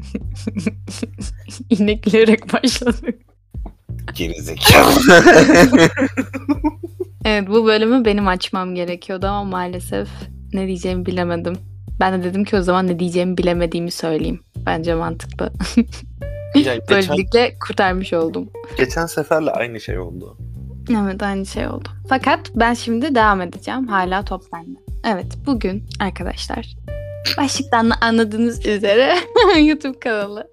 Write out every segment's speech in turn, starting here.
Yine gülerek başladık. Gerizekalı. Evet bu bölümü benim açmam gerekiyordu ama maalesef ne diyeceğimi bilemedim. Ben de dedim ki o zaman ne diyeceğimi bilemediğimi söyleyeyim. Bence mantıklı. yani geçen, Böylelikle kurtarmış oldum. geçen seferle aynı şey oldu. Evet aynı şey oldu. Fakat ben şimdi devam edeceğim. Hala top bende. Evet bugün arkadaşlar başlıktan anladığınız üzere YouTube kanalı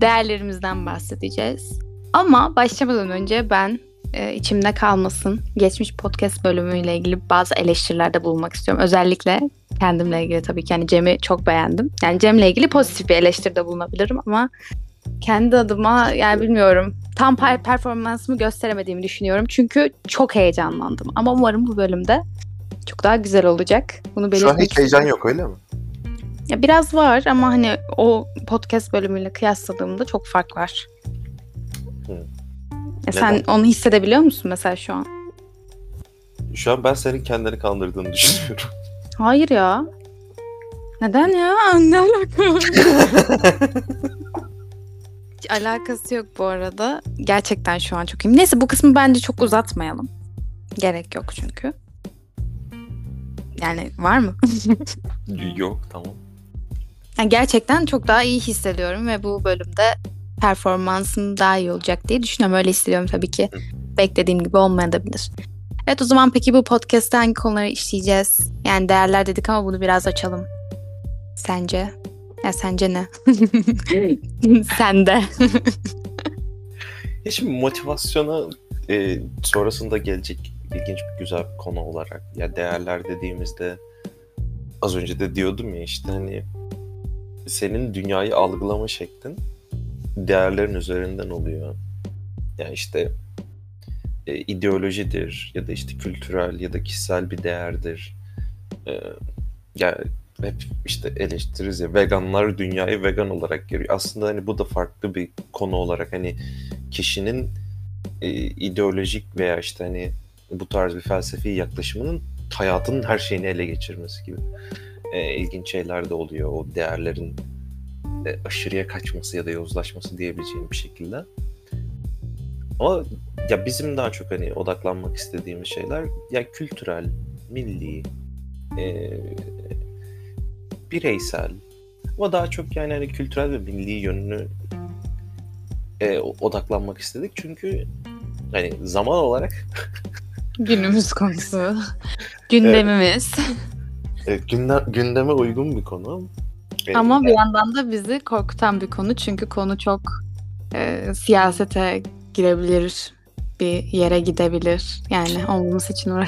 değerlerimizden bahsedeceğiz. Ama başlamadan önce ben e, içimde kalmasın geçmiş podcast bölümüyle ilgili bazı eleştirilerde bulunmak istiyorum. Özellikle kendimle ilgili tabii ki. Yani Cem'i çok beğendim. Yani Cem'le ilgili pozitif bir eleştiride bulunabilirim ama kendi adıma yani bilmiyorum tam per- performansımı gösteremediğimi düşünüyorum. Çünkü çok heyecanlandım. Ama umarım bu bölümde çok daha güzel olacak. Bunu belirtmek Şu an hiç heyecan yok öyle mi? Ya biraz var ama hani o podcast bölümüyle kıyasladığımda çok fark var. Hı. Ya sen onu hissedebiliyor musun mesela şu an? Şu an ben senin kendini kandırdığını düşünüyorum. Hayır ya. Neden ya? Ne alaka? Hiç alakası yok bu arada. Gerçekten şu an çok iyiyim. Neyse bu kısmı bence çok uzatmayalım. Gerek yok çünkü. Yani var mı? yok tamam. Yani gerçekten çok daha iyi hissediyorum ve bu bölümde performansım daha iyi olacak diye düşünüyorum. Öyle hissediyorum tabii ki. Beklediğim gibi olmayabilir. Evet o zaman peki bu podcast'te hangi konuları işleyeceğiz? Yani değerler dedik ama bunu biraz açalım. Sence? Ya sence ne? Sende. Ya şimdi motivasyona e, sonrasında gelecek ilginç bir güzel bir konu olarak ya değerler dediğimizde az önce de diyordum ya işte hani senin dünyayı algılama şeklin değerlerin üzerinden oluyor. Yani işte e, ideolojidir ya da işte kültürel ya da kişisel bir değerdir. E, ya hep işte eleştiririz ya veganlar dünyayı vegan olarak görüyor. Aslında hani bu da farklı bir konu olarak hani kişinin e, ideolojik veya işte hani bu tarz bir felsefi yaklaşımının hayatının her şeyini ele geçirmesi gibi. E, ilginç şeyler de oluyor. O değerlerin e, aşırıya kaçması ya da yozlaşması diyebileceğim bir şekilde. Ama ya bizim daha çok hani odaklanmak istediğimiz şeyler ya kültürel, milli, e, bireysel. Ama daha çok yani hani kültürel ve milli yönünü e, odaklanmak istedik. Çünkü hani zaman olarak Günümüz konusu. Gündemimiz. e, gündem, gündeme uygun bir konu. E, Ama bir yandan da bizi korkutan bir konu. Çünkü konu çok e, siyasete girebilir. Bir yere gidebilir. Yani olmaması için ama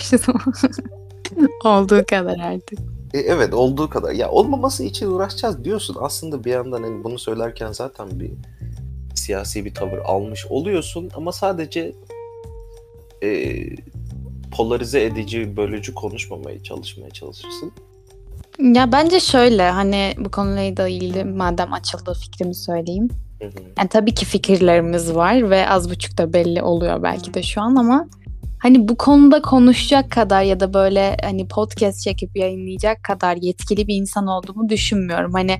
olduğu kadar artık. E, evet olduğu kadar. Ya olmaması için uğraşacağız diyorsun. Aslında bir yandan hani bunu söylerken zaten bir siyasi bir tavır almış oluyorsun ama sadece e, polarize edici, bölücü konuşmamaya çalışmaya çalışırsın. Ya bence şöyle hani bu konuyla da ilgili madem açıldı fikrimi söyleyeyim. Hı hı. Yani tabii ki fikirlerimiz var ve az buçuk da belli oluyor belki de şu an ama hani bu konuda konuşacak kadar ya da böyle hani podcast çekip yayınlayacak kadar yetkili bir insan olduğumu düşünmüyorum. Hani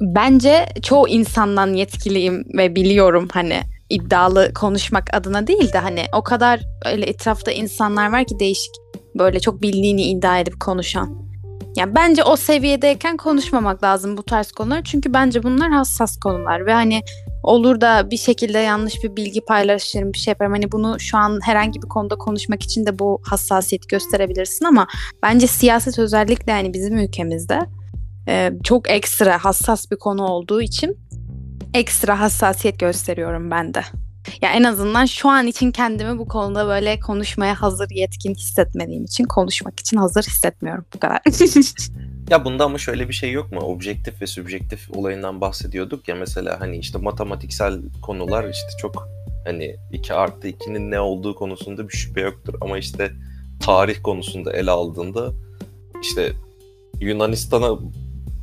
bence çoğu insandan yetkiliyim ve biliyorum hani iddialı konuşmak adına değil de hani o kadar öyle etrafta insanlar var ki değişik böyle çok bildiğini iddia edip konuşan. Yani bence o seviyedeyken konuşmamak lazım bu tarz konular. Çünkü bence bunlar hassas konular ve hani olur da bir şekilde yanlış bir bilgi paylaşırım bir şey yaparım. Hani bunu şu an herhangi bir konuda konuşmak için de bu hassasiyeti gösterebilirsin ama bence siyaset özellikle yani bizim ülkemizde çok ekstra hassas bir konu olduğu için ekstra hassasiyet gösteriyorum ben de. Ya en azından şu an için kendimi bu konuda böyle konuşmaya hazır yetkin hissetmediğim için konuşmak için hazır hissetmiyorum bu kadar. Ya bunda ama şöyle bir şey yok mu? Objektif ve subjektif olayından bahsediyorduk ya mesela hani işte matematiksel konular işte çok hani 2 artı 2'nin ne olduğu konusunda bir şüphe yoktur ama işte tarih konusunda ele aldığında işte Yunanistan'a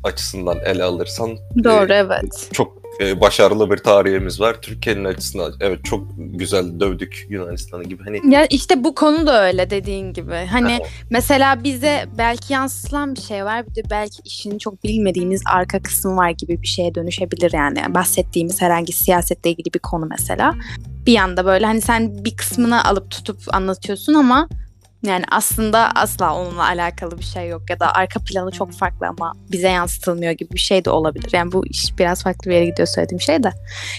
açısından ele alırsan Doğru e, evet. çok e, başarılı bir tarihimiz var. Türkiye'nin açısından evet çok güzel dövdük Yunanistan'ı gibi. Hani Ya işte bu konu da öyle dediğin gibi. Hani mesela bize belki yansıtılan bir şey var. Bir de belki işini çok bilmediğimiz arka kısmı var gibi bir şeye dönüşebilir yani. Bahsettiğimiz herhangi siyasetle ilgili bir konu mesela. Bir yanda böyle hani sen bir kısmını alıp tutup anlatıyorsun ama yani aslında asla onunla alakalı bir şey yok ya da arka planı çok farklı ama bize yansıtılmıyor gibi bir şey de olabilir. Yani bu iş biraz farklı bir yere gidiyor söylediğim şey de.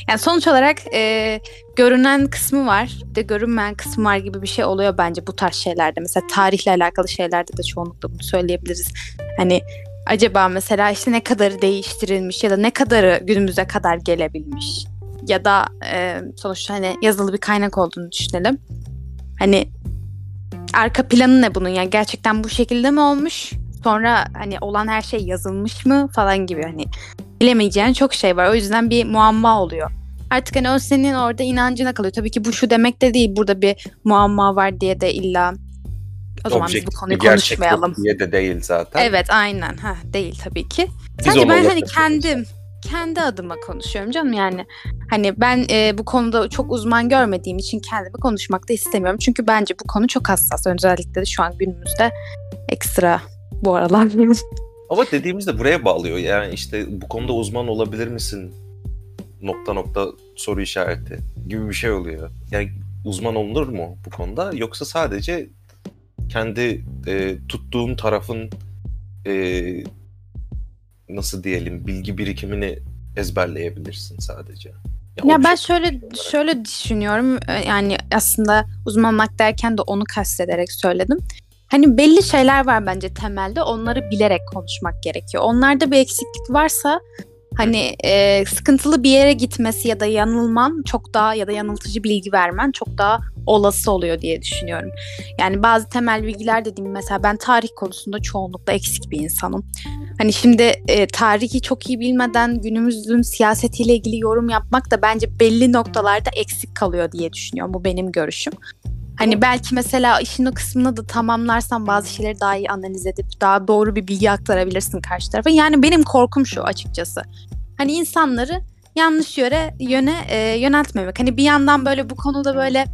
Yani sonuç olarak e, görünen kısmı var, bir de görünmeyen kısmı var gibi bir şey oluyor bence bu tarz şeylerde. Mesela tarihle alakalı şeylerde de çoğunlukla bunu söyleyebiliriz. Hani acaba mesela işte ne kadarı değiştirilmiş ya da ne kadarı günümüze kadar gelebilmiş ya da e, sonuçta hani yazılı bir kaynak olduğunu düşünelim. Hani arka planı ne bunun? Yani gerçekten bu şekilde mi olmuş? Sonra hani olan her şey yazılmış mı falan gibi hani bilemeyeceğin çok şey var. O yüzden bir muamma oluyor. Artık hani o senin orada inancına kalıyor. Tabii ki bu şu demek de değil. Burada bir muamma var diye de illa o zaman biz bu objektif konuyu konuşmayalım. diye de değil zaten. Evet aynen. Ha değil tabii ki. Biz Sadece ben hani kendim kendi adıma konuşuyorum canım yani. Hani ben e, bu konuda çok uzman görmediğim için kendimi konuşmak da istemiyorum. Çünkü bence bu konu çok hassas. Özellikle de şu an günümüzde ekstra bu aralar. Ama dediğimizde buraya bağlıyor. Yani işte bu konuda uzman olabilir misin? Nokta nokta soru işareti gibi bir şey oluyor. Yani uzman olunur mu bu konuda? Yoksa sadece kendi e, tuttuğun tarafın e, nasıl diyelim bilgi birikimini ezberleyebilirsin sadece. Ya o ben şöyle olarak. şöyle düşünüyorum. Ee, Yani aslında uzmanlık derken de onu kastederek söyledim. Hani belli şeyler var bence temelde. Onları bilerek konuşmak gerekiyor. Onlarda bir eksiklik varsa hani e, sıkıntılı bir yere gitmesi ya da yanılman çok daha ya da yanıltıcı bilgi vermen çok daha olası oluyor diye düşünüyorum. Yani bazı temel bilgiler dediğim mesela ben tarih konusunda çoğunlukla eksik bir insanım. Hani şimdi e, tarihi çok iyi bilmeden günümüzün siyasetiyle ilgili yorum yapmak da bence belli noktalarda eksik kalıyor diye düşünüyorum. Bu benim görüşüm. Hani belki mesela işin o kısmını da tamamlarsan bazı şeyleri daha iyi analiz edip daha doğru bir bilgi aktarabilirsin karşı tarafa. Yani benim korkum şu açıkçası. Hani insanları yanlış yöre yöne e, yöneltmemek. Hani bir yandan böyle bu konuda böyle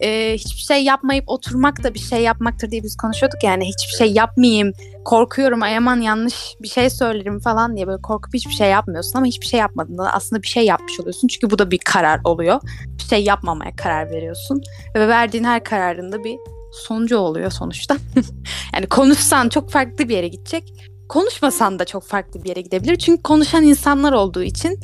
e, hiçbir şey yapmayıp oturmak da bir şey yapmaktır diye biz konuşuyorduk yani hiçbir şey yapmayayım korkuyorum ay aman yanlış bir şey söylerim falan diye böyle korkup hiçbir şey yapmıyorsun ama hiçbir şey yapmadığında aslında bir şey yapmış oluyorsun. Çünkü bu da bir karar oluyor. Bir şey yapmamaya karar veriyorsun ve verdiğin her kararında bir sonucu oluyor sonuçta. Yani konuşsan çok farklı bir yere gidecek konuşmasan da çok farklı bir yere gidebilir çünkü konuşan insanlar olduğu için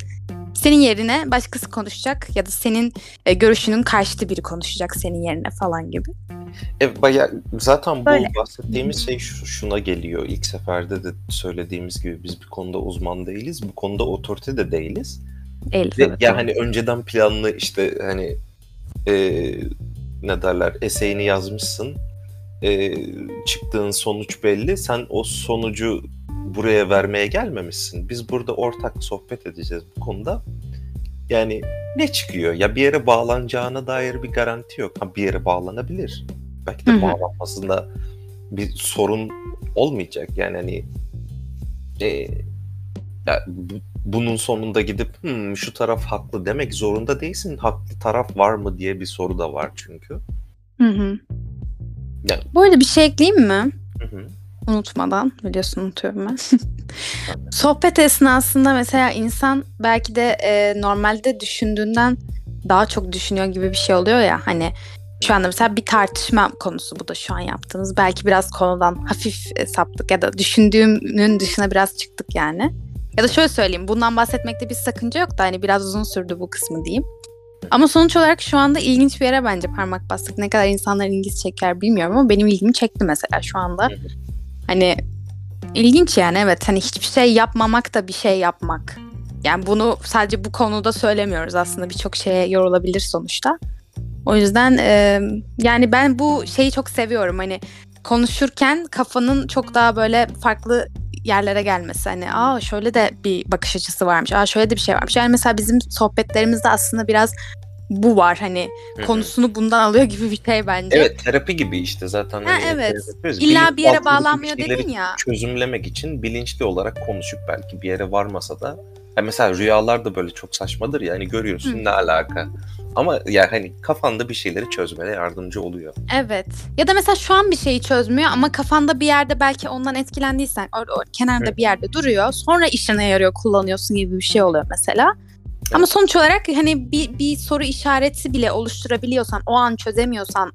senin yerine başkası konuşacak ya da senin e, görüşünün karşıtı biri konuşacak senin yerine falan gibi. Evet, bayağı, zaten bu Böyle. bahsettiğimiz şey şu- şuna geliyor. İlk seferde de söylediğimiz gibi biz bir konuda uzman değiliz. Bu konuda otorite de değiliz. El, Ve evet, ya evet. hani önceden planlı işte hani e, ne derler eseyini yazmışsın. E, çıktığın sonuç belli. Sen o sonucu buraya vermeye gelmemişsin. Biz burada ortak sohbet edeceğiz bu konuda. Yani ne çıkıyor? Ya bir yere bağlanacağına dair bir garanti yok. Ha, bir yere bağlanabilir. Belki de Hı hı. bağlanmasında bir sorun olmayacak. Yani hani e, ya bu- bunun sonunda gidip "Hmm, şu taraf haklı demek zorunda değilsin. Haklı taraf var mı diye bir soru da var çünkü. Hı hı. Yani- Bu arada bir şey ekleyeyim mi? Hı hı. Unutmadan. Biliyorsun unutuyorum ben. Sohbet esnasında mesela insan belki de e, normalde düşündüğünden daha çok düşünüyor gibi bir şey oluyor ya. Hani şu anda mesela bir tartışma konusu bu da şu an yaptığımız. Belki biraz konudan hafif saptık ya da düşündüğümün dışına biraz çıktık yani. Ya da şöyle söyleyeyim. Bundan bahsetmekte bir sakınca yok da hani biraz uzun sürdü bu kısmı diyeyim. Ama sonuç olarak şu anda ilginç bir yere bence parmak bastık. Ne kadar insanların ilgisi çeker bilmiyorum ama benim ilgimi çekti mesela şu anda. Hani ilginç yani evet hani hiçbir şey yapmamak da bir şey yapmak. Yani bunu sadece bu konuda söylemiyoruz aslında birçok şeye yorulabilir sonuçta. O yüzden e, yani ben bu şeyi çok seviyorum hani konuşurken kafanın çok daha böyle farklı yerlere gelmesi. Hani aa şöyle de bir bakış açısı varmış. Aa şöyle de bir şey varmış. Yani mesela bizim sohbetlerimizde aslında biraz bu var hani Hı hı. konusunu bundan alıyor gibi bir şey bence. Evet terapi gibi işte zaten. Ha, hani evet. İlla bir yere bağlanmıyor dedin ya. Çözümlemek için bilinçli olarak konuşup belki bir yere varmasa da Yani mesela rüyalar da böyle çok saçmadır ya hani görüyorsun Hı. ne alaka. Ama ya hani kafanda bir şeyleri çözmene yardımcı oluyor. Evet. Ya da mesela şu an bir şeyi çözmüyor ama kafanda bir yerde belki ondan etkilendiysen o, o kenarda Evet. bir yerde duruyor. Sonra işine yarıyor kullanıyorsun gibi bir şey oluyor mesela. Ama sonuç olarak hani bir, bir soru işareti bile oluşturabiliyorsan o an çözemiyorsan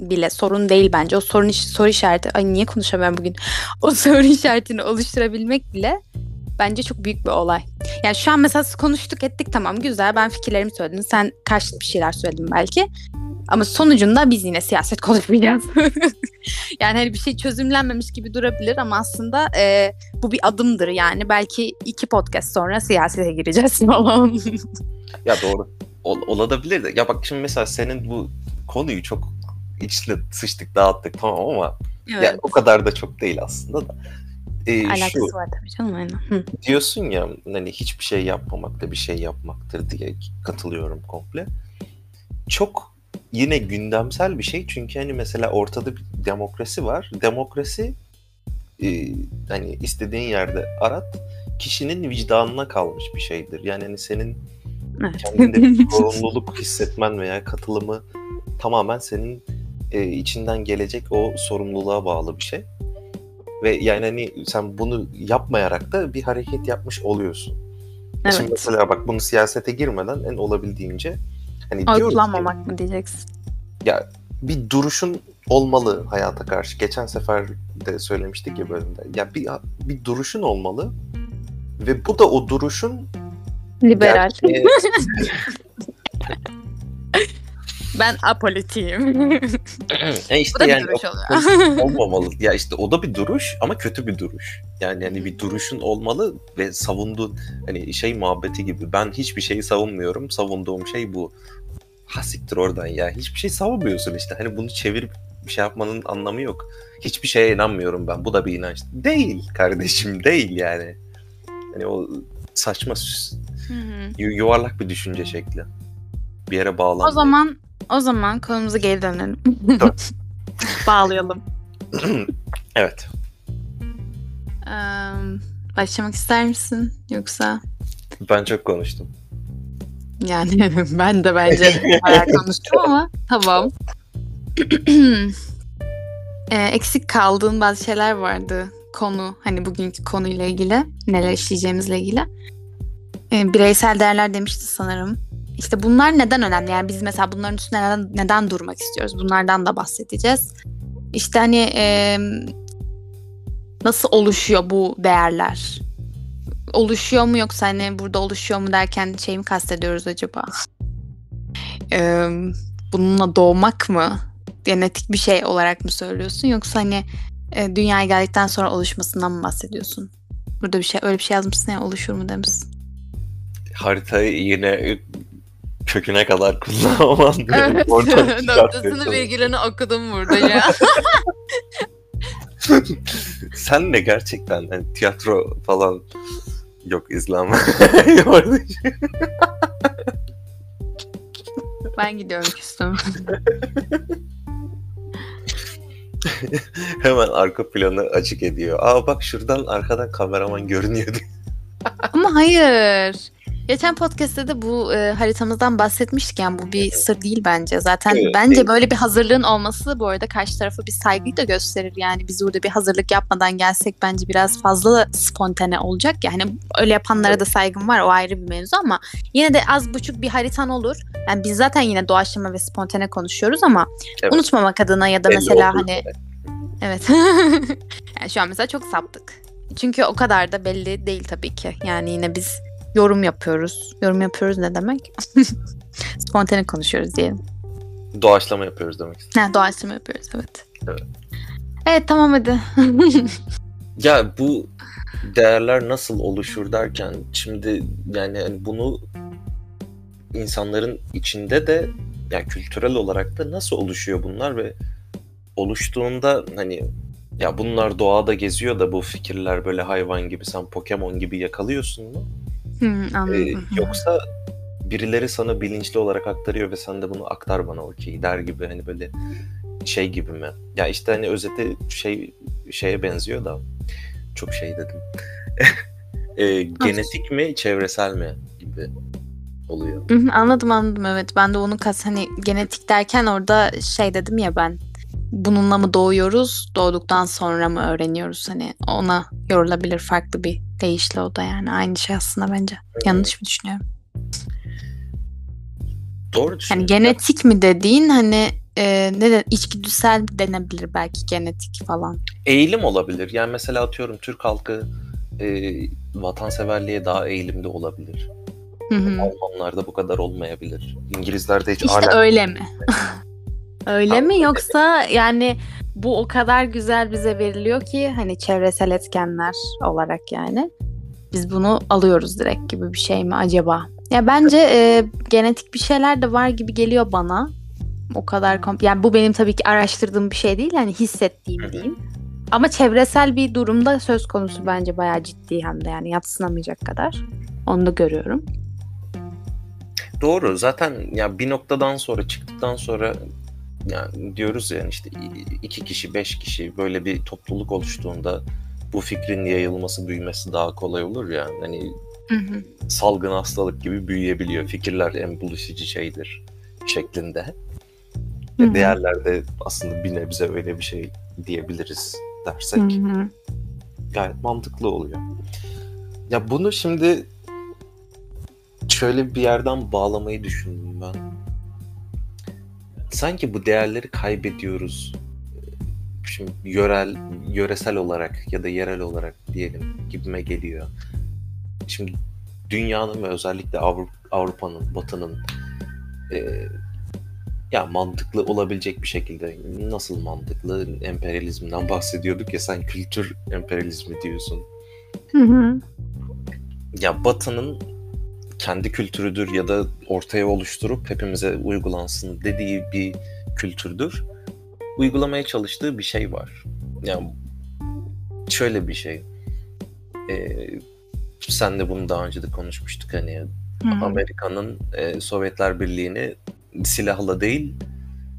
bile sorun değil bence. O sorun soru işareti ay niye konuşamıyorum bugün? O soru işaretini oluşturabilmek bile bence çok büyük bir olay. Yani şu an mesela konuştuk ettik tamam güzel ben fikirlerimi söyledim. Sen karşılık bir şeyler söyledin belki. Ama sonucunda biz yine siyaset konuşmayacağız. yani hani bir şey çözümlenmemiş gibi durabilir ama aslında e, bu bir adımdır yani. Belki iki podcast sonra siyasete gireceğiz falan. Ya doğru. Ol, olabilir de. Ya bak şimdi mesela senin bu konuyu çok içine sıçtık dağıttık tamam ama evet. ya o kadar da çok değil aslında da. Ee, Alakası şu var tabii canım aynen. Hı. diyorsun ya hani hiçbir şey yapmamak da bir şey yapmaktır diye katılıyorum komple. Çok yine gündemsel bir şey çünkü hani mesela ortada bir demokrasi var. Demokrasi e, hani istediğin yerde arat kişinin vicdanına kalmış bir şeydir. Yani hani senin Evet. kendinde bir sorumluluk hissetmen veya katılımı tamamen senin e, içinden gelecek o sorumluluğa bağlı bir şey. Ve yani hani sen bunu yapmayarak da bir hareket yapmış oluyorsun. Şimdi evet. mesela bak bunu siyasete girmeden en olabildiğince hani kullanmamak mı diyeceksin? ya bir duruşun olmalı hayata karşı. Geçen sefer de söylemiştik ya bölümde. Ya bir bir duruşun olmalı ve bu da o duruşun Liberal. gerçeğe- Ben apolitiyim. e işte Bu da bir yani duruş o- oluyor. olmamalı. Ya işte o da bir duruş ama kötü bir duruş. Yani hani bir duruşun olmalı ve savunduğun hani şey muhabbeti gibi ben hiçbir şeyi savunmuyorum. Savunduğum şey bu. Ha siktir oradan ya. Hiçbir şey savunmuyorsun işte. Hani bunu çevirip bir şey yapmanın anlamı yok. Hiçbir şeye inanmıyorum ben. Bu da bir inanç. Değil kardeşim değil yani. Hani o saçma Hı hı. yu- yuvarlak bir düşünce şekli. Bir yere bağlanmıyor. o zaman o zaman konumuza geri dönelim. Dön. Bağlayalım. evet. Eee, başlamak ister misin yoksa? Ben çok konuştum. Yani ben de bence bayağı konuştum ama tamam. Ee, eksik kaldığın bazı şeyler vardı konu hani bugünkü konuyla ilgili neler işleyeceğimizle ilgili. Ee, bireysel değerler demişti sanırım. İşte bunlar neden önemli? Yani biz mesela bunların üstünde neden, neden durmak istiyoruz? Bunlardan da bahsedeceğiz. İşte hani e, nasıl oluşuyor bu değerler? Oluşuyor mu yoksa hani burada oluşuyor mu derken şey mi kastediyoruz acaba? Ee, bununla doğmak mı? Genetik bir şey olarak mı söylüyorsun yoksa hani e, dünyaya geldikten sonra oluşmasından mı bahsediyorsun? Burada bir şey öyle bir şey yazmışsın ya oluşur mu demişsin. haritayı yine köküne kadar kullanamam. Evet. Noktasını virgülünü okudum burada ya. Sen de gerçekten hani tiyatro falan yok izlem. ben gidiyorum küstüm. Hemen arka planı açık ediyor. Aa bak şuradan arkadan kameraman görünüyordu. Ama hayır. Geçen podcast'te de bu e, haritamızdan bahsetmiştik yani bu bir sır değil bence. Zaten Evet, bence değil. böyle bir hazırlığın olması bu arada karşı tarafa bir saygıyı da gösterir. Yani biz burada bir hazırlık yapmadan gelsek bence biraz fazla spontane olacak. Yani öyle yapanlara da saygım var o ayrı bir mevzu ama yine de az buçuk bir haritan olur. Yani biz zaten yine doğaçlama ve spontane konuşuyoruz ama Evet. unutmamak adına ya da Belli mesela hani. Evet. yani şu an mesela çok saptık. Çünkü o kadar da belli değil tabii ki. Yani yine biz yorum yapıyoruz. Yorum yapıyoruz ne demek? Spontane konuşuyoruz diyelim. Doğaçlama yapıyoruz demek istedim. Ha, doğaçlama yapıyoruz evet. Evet. Evet tamam hadi. Ya bu değerler nasıl oluşur derken şimdi yani bunu insanların içinde de yani kültürel olarak da nasıl oluşuyor bunlar ve oluştuğunda hani ya bunlar doğada geziyor da bu fikirler böyle hayvan gibi sen Pokemon gibi yakalıyorsun mu? Hmm, Ee, yoksa birileri sana bilinçli olarak aktarıyor ve sen de bunu aktar bana okey der gibi hani böyle şey gibi mi? Ya işte hani özeti şey şeye benziyor da çok şey dedim. e, genetik mi çevresel mi gibi oluyor. Anladım anladım evet. Ben de onu kas hani genetik derken orada şey dedim ya ben bununla mı doğuyoruz, doğduktan sonra mı öğreniyoruz? Hani ona yorulabilir farklı bir deyişle o da yani. Aynı şey aslında bence. Yanlış mı düşünüyorum? Doğru Yani genetik mi dediğin hani e, ne de içgüdüsel denebilir belki genetik falan. Eğilim olabilir. Yani mesela atıyorum Türk halkı e, vatanseverliğe daha eğilimli olabilir. Almanlarda bu kadar olmayabilir. İngilizlerde hiç İşte öyle mi? öyle Tam mi yoksa yani bu o kadar güzel bize veriliyor ki hani çevresel etkenler olarak yani biz bunu alıyoruz direkt gibi bir şey mi acaba? Ya bence e, genetik bir şeyler de var gibi geliyor bana. O kadar kom- yani bu benim tabii ki araştırdığım bir şey değil yani hissettiğim diyeyim. Ama çevresel bir durumda söz konusu bence bayağı ciddi hem de yani yatsınamayacak kadar. Onu da görüyorum. Doğru. Zaten ya bir noktadan sonra çıktıktan sonra yani diyoruz yani işte iki kişi, beş kişi böyle bir topluluk oluştuğunda bu fikrin yayılması, büyümesi daha kolay olur ya. Hani Hı hı. salgın hastalık gibi büyüyebiliyor. Fikirler en buluşucu şeydir şeklinde. Hı değerlerde aslında bir nebze öyle bir şey diyebiliriz dersek Hı hı. gayet mantıklı oluyor. Ya bunu şimdi şöyle bir yerden bağlamayı düşündüm ben. Sanki bu değerleri kaybediyoruz. Şimdi yörel, yöresel olarak ya da yerel olarak diyelim gibime geliyor. Şimdi dünyanın ve özellikle Avru- Avrupa'nın, Batı'nın e, ya mantıklı olabilecek bir şekilde nasıl mantıklı emperyalizmden bahsediyorduk ya sen kültür emperyalizmi diyorsun. Hı hı. Ya Batı'nın kendi kültürüdür ya da ortaya oluşturup hepimize uygulansın dediği bir kültürdür. Uygulamaya çalıştığı bir şey var. Yani şöyle bir şey. Ee, senle bunu daha önce de konuşmuştuk hani. Amerika'nın e, Sovyetler Birliği'ni silahla değil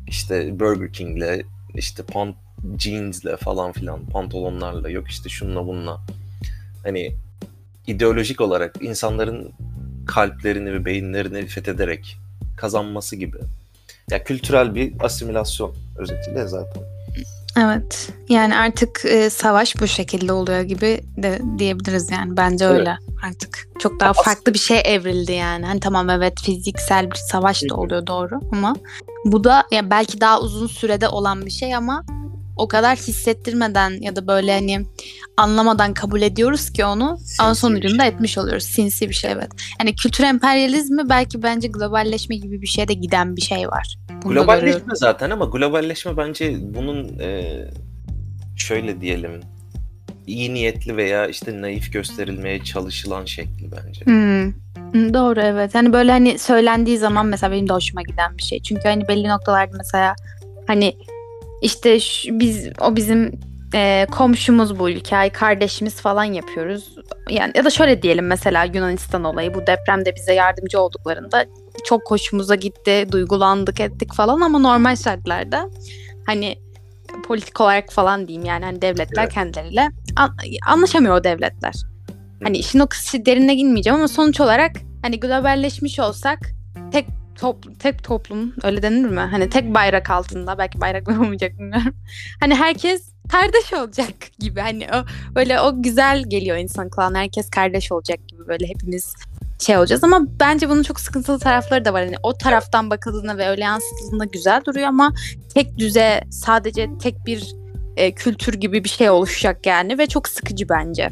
işte Burger King'le işte pant jeans'le falan filan pantolonlarla yok işte şununla bununla hani ideolojik olarak insanların kalplerini ve beyinlerini fethederek kazanması gibi. Ya kültürel bir asimilasyon özetiyle zaten. Evet. Yani artık e, savaş bu şekilde oluyor gibi de diyebiliriz yani. Bence Evet. öyle artık. Çok daha As- farklı bir şey evrildi yani. Hani tamam evet fiziksel bir savaş da oluyor doğru ama bu da ya belki daha uzun sürede olan bir şey ama o kadar hissettirmeden ya da böyle hani anlamadan kabul ediyoruz ki onu ama Sinsi sonucunda şey. etmiş oluyoruz. Sinsi bir şey evet. Yani kültür emperyalizmi belki bence globalleşme gibi bir şeye de giden bir şey var. Bunu da görüyorum. Globalleşme zaten ama globalleşme bence bunun e, şöyle diyelim iyi niyetli veya işte naif gösterilmeye çalışılan şekli bence. Hmm. Hmm, Doğru evet. Hani böyle hani söylendiği zaman mesela benim de hoşuma giden bir şey. Çünkü hani belli noktalarda mesela hani işte şu- biz o bizim e, komşumuz bu ülke, kardeşimiz falan yapıyoruz. Yani ya da şöyle diyelim mesela Yunanistan olayı bu depremde bize yardımcı olduklarında çok hoşumuza gitti, duygulandık ettik falan ama normal şartlarda hani politik olarak falan diyeyim yani hani devletler Evet. kendileriyle an- anlaşamıyor o devletler. Hani işin o kısmı derine inmeyeceğim ama sonuç olarak hani globalleşmiş olsak tek top, tek toplum öyle denir mi? Hani tek bayrak altında belki bayrak olmayacak bilmiyorum. Hani herkes kardeş olacak gibi hani o böyle o güzel geliyor insan kulağına herkes kardeş olacak gibi böyle hepimiz şey olacağız ama bence bunun çok sıkıntılı tarafları da var. Hani o taraftan bakıldığında ve öyle yansıtıldığında güzel duruyor ama tek düze sadece tek bir e, kültür gibi bir şey oluşacak yani ve çok sıkıcı bence.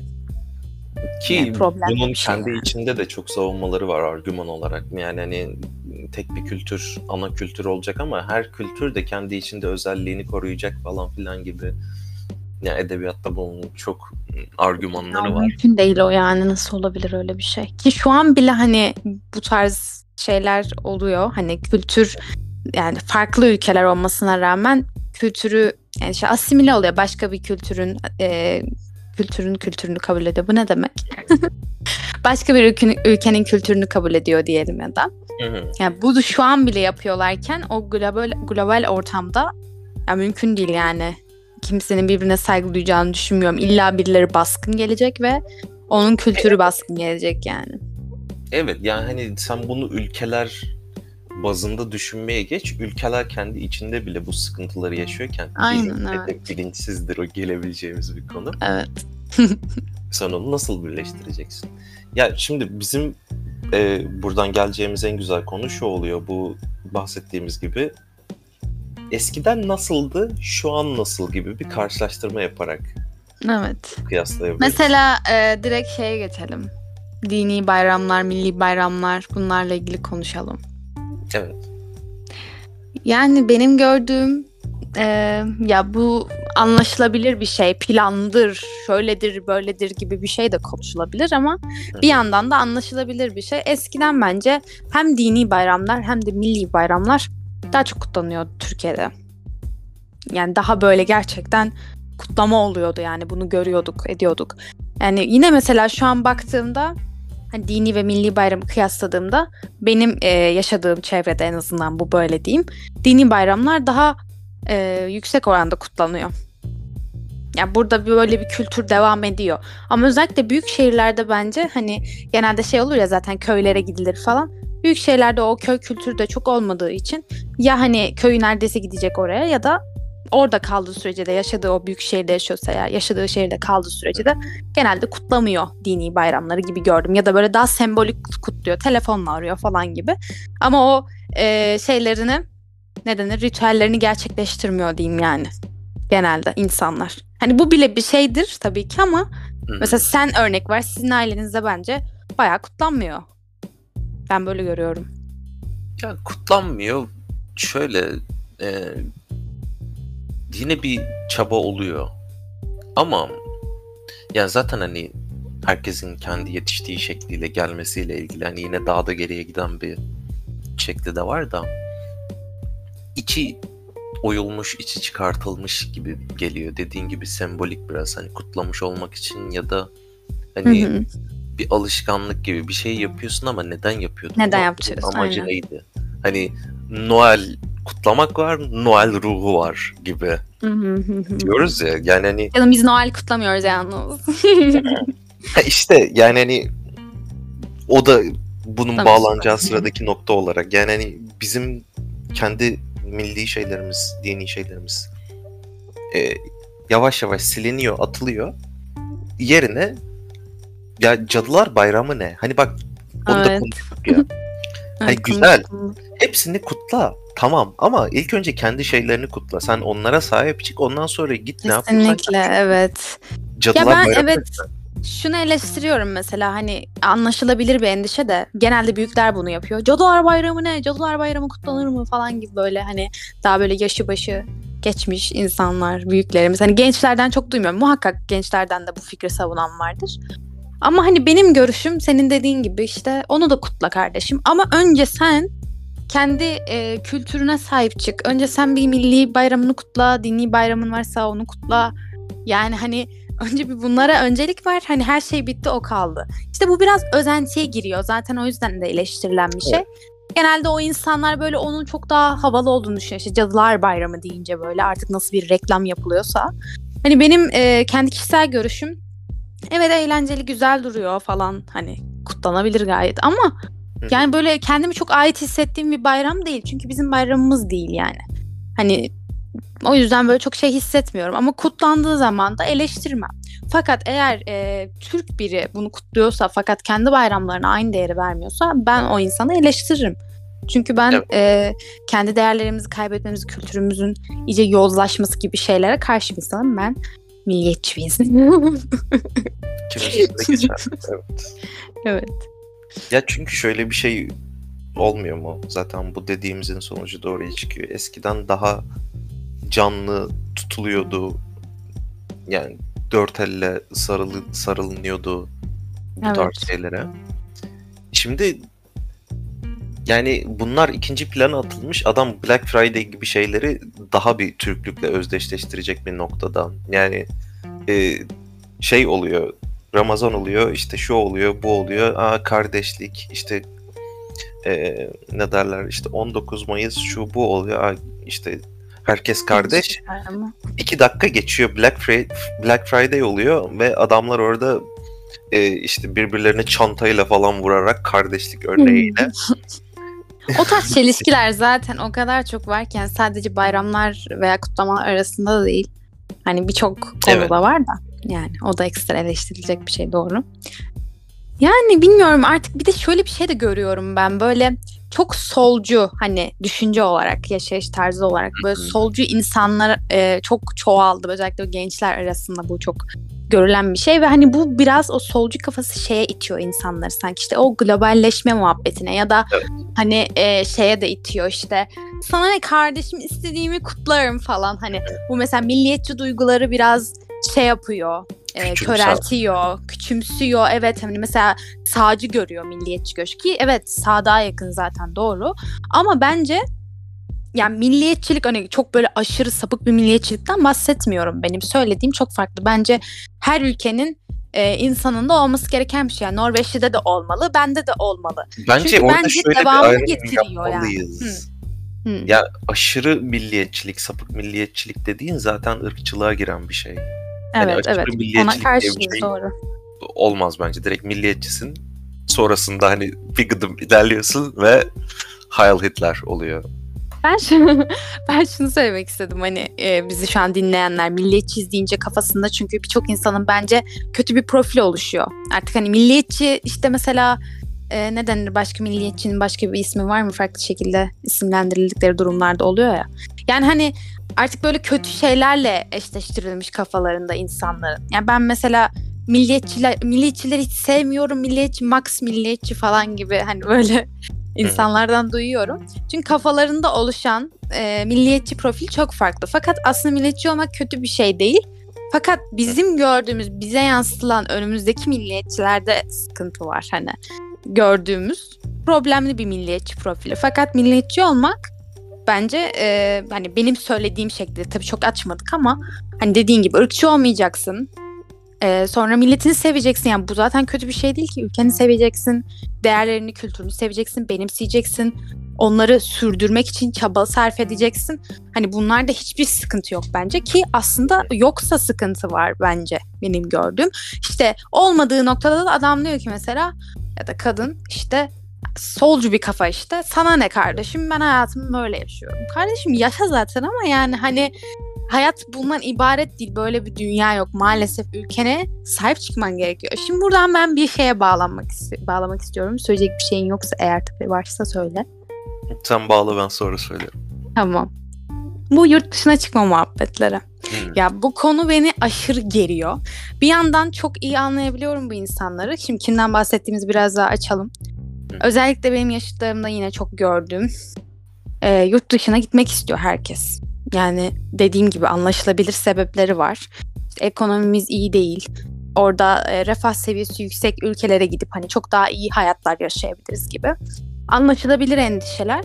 Ki Yani bunun kendi içinde de çok savunmaları var argüman olarak. Yani hani tek bir kültür, ana kültür olacak ama her kültür de kendi içinde özelliğini koruyacak falan filan gibi. Yani edebiyatta bunun çok argümanları Ya var. mümkün değil o yani nasıl olabilir öyle bir şey. Ki şu an bile hani bu tarz şeyler oluyor. Hani kültür yani farklı ülkeler olmasına rağmen kültürü yani şey asimile oluyor. Başka bir kültürün e, kültürün kültürünü kabul ediyor. Bu ne demek? Başka bir ülkenin, ülkenin kültürünü kabul ediyor diyelim ya da. Yani bunu şu an bile yapıyorlarken o global global ortamda ya mümkün değil yani. Kimsenin birbirine saygı duyacağını düşünmüyorum. İlla birileri baskın gelecek ve Onun kültürü baskın gelecek yani. Evet yani hani sen bunu ülkeler bazında düşünmeye geç. Ülkeler kendi içinde bile bu sıkıntıları yaşıyorken Aynen, evet. de bilinçsizdir o gelebileceğimiz bir konu. Evet. Sen onu nasıl birleştireceksin? Ya şimdi bizim e, buradan geleceğimiz en güzel konu şu oluyor. Bu bahsettiğimiz gibi eskiden nasıldı, şu an nasıl gibi bir karşılaştırma yaparak Evet. kıyaslayabiliriz. Mesela e, direkt şeye geçelim. Dini bayramlar, milli bayramlar bunlarla ilgili konuşalım. Evet. Yani benim gördüğüm e, ya bu anlaşılabilir bir şey, plandır, şöyledir, böyledir gibi bir şey de konuşulabilir ama bir yandan da anlaşılabilir bir şey. Eskiden bence hem dini bayramlar hem de milli bayramlar daha çok kutlanıyordu Türkiye'de. Yani daha böyle gerçekten kutlama oluyordu yani bunu görüyorduk, ediyorduk. Yani yine mesela şu an baktığımda hani dini ve milli bayramı kıyasladığımda benim e, yaşadığım çevrede en azından bu böyle diyeyim. Dini bayramlar daha e, yüksek oranda kutlanıyor. Yani burada böyle bir kültür devam ediyor. Ama özellikle büyük şehirlerde bence hani genelde şey olur ya zaten köylere gidilir falan. Büyük şehirlerde o köy kültürü de çok olmadığı için ya hani köyü neredeyse gidecek oraya ya da orada kaldığı sürece de yaşadığı o büyük şehirde yaşıyorsa eğer yaşadığı şehirde kaldığı sürece de genelde kutlamıyor dini bayramları gibi gördüm. Ya da böyle daha sembolik kutluyor. Telefonla arıyor falan gibi. Ama o e, şeylerini ne denir ritüellerini gerçekleştirmiyor diyeyim yani. Genelde insanlar. Hani bu bile bir şeydir tabii ki ama Hı hı. mesela sen örnek ver sizin ailenizde bence bayağı kutlanmıyor. Ben böyle görüyorum. Ya kutlanmıyor. Şöyle e, yine bir çaba oluyor. Ama ya zaten hani herkesin kendi yetiştiği şekliyle gelmesiyle ilgili hani yine daha da geriye giden bir şekli de var da içi oyulmuş, içi çıkartılmış gibi geliyor. Dediğin gibi sembolik biraz hani kutlamış olmak için ya da hani Hı hı. bir alışkanlık gibi bir şey yapıyorsun ama neden yapıyordun? Neden yapıyorsun, Amacı aynen. neydi? Hani Noel kutlamak var, Noel ruhu var gibi diyoruz ya. Yani hani Canım biz Noel kutlamıyoruz yalnız. işte yani hani o da bunun Tabii. bağlanacağı sıradaki nokta olarak yani hani bizim kendi milli şeylerimiz, dini şeylerimiz e, yavaş yavaş siliniyor, atılıyor. Yerine ya Cadılar Bayramı ne? Hani bak onu da Evet. konuştuk ya. Hani güzel. Hepsini kutla. Tamam ama ilk önce kendi şeylerini kutla. Sen onlara sahip çık. Ondan sonra git ne yapıyorsan Kesinlikle evet. Cadılar Ya ben Bayramı evet şunu eleştiriyorum mesela hani anlaşılabilir bir endişe de genelde büyükler bunu yapıyor. Cadılar Bayramı ne? Cadılar Bayramı kutlanır mı falan gibi böyle hani daha böyle yaşı başı geçmiş insanlar, büyüklerimiz. Hani gençlerden çok duymuyorum. Muhakkak gençlerden de bu fikri savunan vardır. Ama hani benim görüşüm senin dediğin gibi işte onu da kutla kardeşim. Ama önce sen kendi e, kültürüne sahip çık. Önce sen bir milli bayramını kutla, dini bayramın varsa onu kutla. Yani hani önce bir bunlara öncelik ver. Hani her şey bitti o kaldı. İşte bu biraz özentiye giriyor. Zaten o yüzden de eleştirilen bir şey. Evet. Genelde o insanlar böyle onun çok daha havalı olduğunu düşünüyor. İşte Cadılar Bayramı deyince böyle artık nasıl bir reklam yapılıyorsa. Hani benim e, kendi kişisel görüşüm evet eğlenceli güzel duruyor falan hani kutlanabilir gayet ama yani böyle kendimi çok ait hissettiğim bir bayram değil. Çünkü bizim bayramımız değil yani. Hani o yüzden böyle çok şey hissetmiyorum ama kutlandığı zaman da eleştirmem. Fakat eğer e, Türk biri bunu kutluyorsa fakat kendi bayramlarına aynı değeri vermiyorsa ben o insanı eleştiririm. Çünkü ben Evet. e, kendi değerlerimizi kaybetmemiz, kültürümüzün iyice yozlaşması gibi şeylere karşı bir insanım. Ben milliyetçi bir insanım. Evet. evet. Ya çünkü şöyle bir şey olmuyor mu? Zaten bu dediğimizin sonucu oraya çıkıyor. Eskiden daha canlı tutuluyordu. Yani dört elle sarılı, sarılınıyordu bu Evet. tarz şeylere. Şimdi yani bunlar ikinci plana atılmış. Adam Black Friday gibi şeyleri daha bir Türklükle özdeşleştirecek bir noktada. Yani e, şey oluyor. Ramazan oluyor, işte şu oluyor, bu oluyor. Aa kardeşlik, işte e, ne derler işte 19 Mayıs şu bu oluyor. Aa, işte herkes kardeş. Bayramı. İki dakika geçiyor Black Friday, Black Friday oluyor ve adamlar orada e, işte birbirlerine çantayla falan vurarak kardeşlik örneğiyle. o tarz çelişkiler zaten o kadar çok varken sadece bayramlar veya kutlamalar arasında da değil. Hani birçok konuda evet. var da. Yani o da ekstra eleştirilecek bir şey doğru. Yani bilmiyorum artık bir de şöyle bir şey de görüyorum ben böyle çok solcu hani düşünce olarak yaşayış tarzı olarak böyle solcu insanlar e, çok çoğaldı. Özellikle gençler arasında bu çok görülen bir şey ve hani bu biraz o solcu kafası şeye itiyor insanları sanki. İşte o globalleşme muhabbetine ya da evet. hani e, şeye de itiyor işte sana ne kardeşim istediğimi kutlarım falan. Hani bu mesela milliyetçi duyguları biraz şey yapıyor e, köreltiyor, küçümsüyor. Evet hani mesela sağcı görüyor milliyetçi göç ki evet sağda yakın zaten doğru. Ama bence yani milliyetçilik hani çok böyle aşırı sapık bir milliyetçilikten bahsetmiyorum. Benim söylediğim çok farklı. Bence her ülkenin e, insanın da olması gereken bir şey. Yani Norveç'te de olmalı, bende de olmalı. Bence Çünkü orada bence şöyle devamı bir getiriyor yapmalıyız. yani. Hı. Hı. Ya aşırı milliyetçilik, sapık milliyetçilik dediğin zaten ırkçılığa giren bir şey. Hani evet yani evet. Ona karşıyız şey doğru. Olmaz bence. Direkt milliyetçisin. Sonrasında hani bir gıdım ilerliyorsun ve Heil Hitler oluyor. Ben şunu, ben şunu söylemek istedim hani e, bizi şu an dinleyenler milliyetçiyiz deyince kafasında çünkü birçok insanın bence kötü bir profil oluşuyor. Artık hani milliyetçi işte mesela e, ne denir başka milliyetçinin başka bir ismi var mı farklı şekilde isimlendirildikleri durumlarda oluyor ya. Yani hani artık böyle kötü şeylerle eşleştirilmiş kafalarında insanların. Yani ben mesela milliyetçiler milliyetçileri hiç sevmiyorum. Milliyetçi Max milliyetçi falan gibi hani böyle insanlardan duyuyorum. Çünkü kafalarında oluşan e, milliyetçi profil çok farklı. Fakat aslında milliyetçi olmak kötü bir şey değil. Fakat bizim gördüğümüz, bize yansıtılan önümüzdeki milliyetçilerde sıkıntı var hani gördüğümüz problemli bir milliyetçi profili. Fakat milliyetçi olmak bence e, hani benim söylediğim şekilde tabii çok açmadık ama hani dediğin gibi ırkçı olmayacaksın. E, sonra milletini seveceksin. Yani bu zaten kötü bir şey değil ki. Ülkeni seveceksin. Değerlerini, kültürünü seveceksin. Benimseyeceksin. Onları sürdürmek için çaba sarf edeceksin. Hani bunlarda hiçbir sıkıntı yok bence ki aslında yoksa sıkıntı var bence benim gördüğüm. İşte olmadığı noktada da adam diyor ki mesela ya da kadın işte solcu bir kafa işte. Sana ne kardeşim ben hayatımı böyle yaşıyorum. Kardeşim yaşa zaten ama yani hani hayat bundan ibaret değil. Böyle bir dünya yok. Maalesef ülkene sahip çıkman gerekiyor. Şimdi buradan ben bir şeye bağlanmak bağlamak istiyorum. Söyleyecek bir şeyin yoksa eğer tabii varsa söyle. Sen bağla ben sonra söylerim. Tamam. Bu yurt dışına çıkma muhabbetleri. Hmm. Ya bu konu beni aşırı geriyor. Bir yandan çok iyi anlayabiliyorum bu insanları. Şimdi kimden bahsettiğimizi biraz daha açalım. Özellikle benim yaşıtlarımda yine çok gördüğüm e, yurt dışına gitmek istiyor herkes. Yani dediğim gibi anlaşılabilir sebepleri var. İşte ekonomimiz iyi değil. Orada e, refah seviyesi yüksek ülkelere gidip hani çok daha iyi hayatlar yaşayabiliriz gibi. Anlaşılabilir endişeler.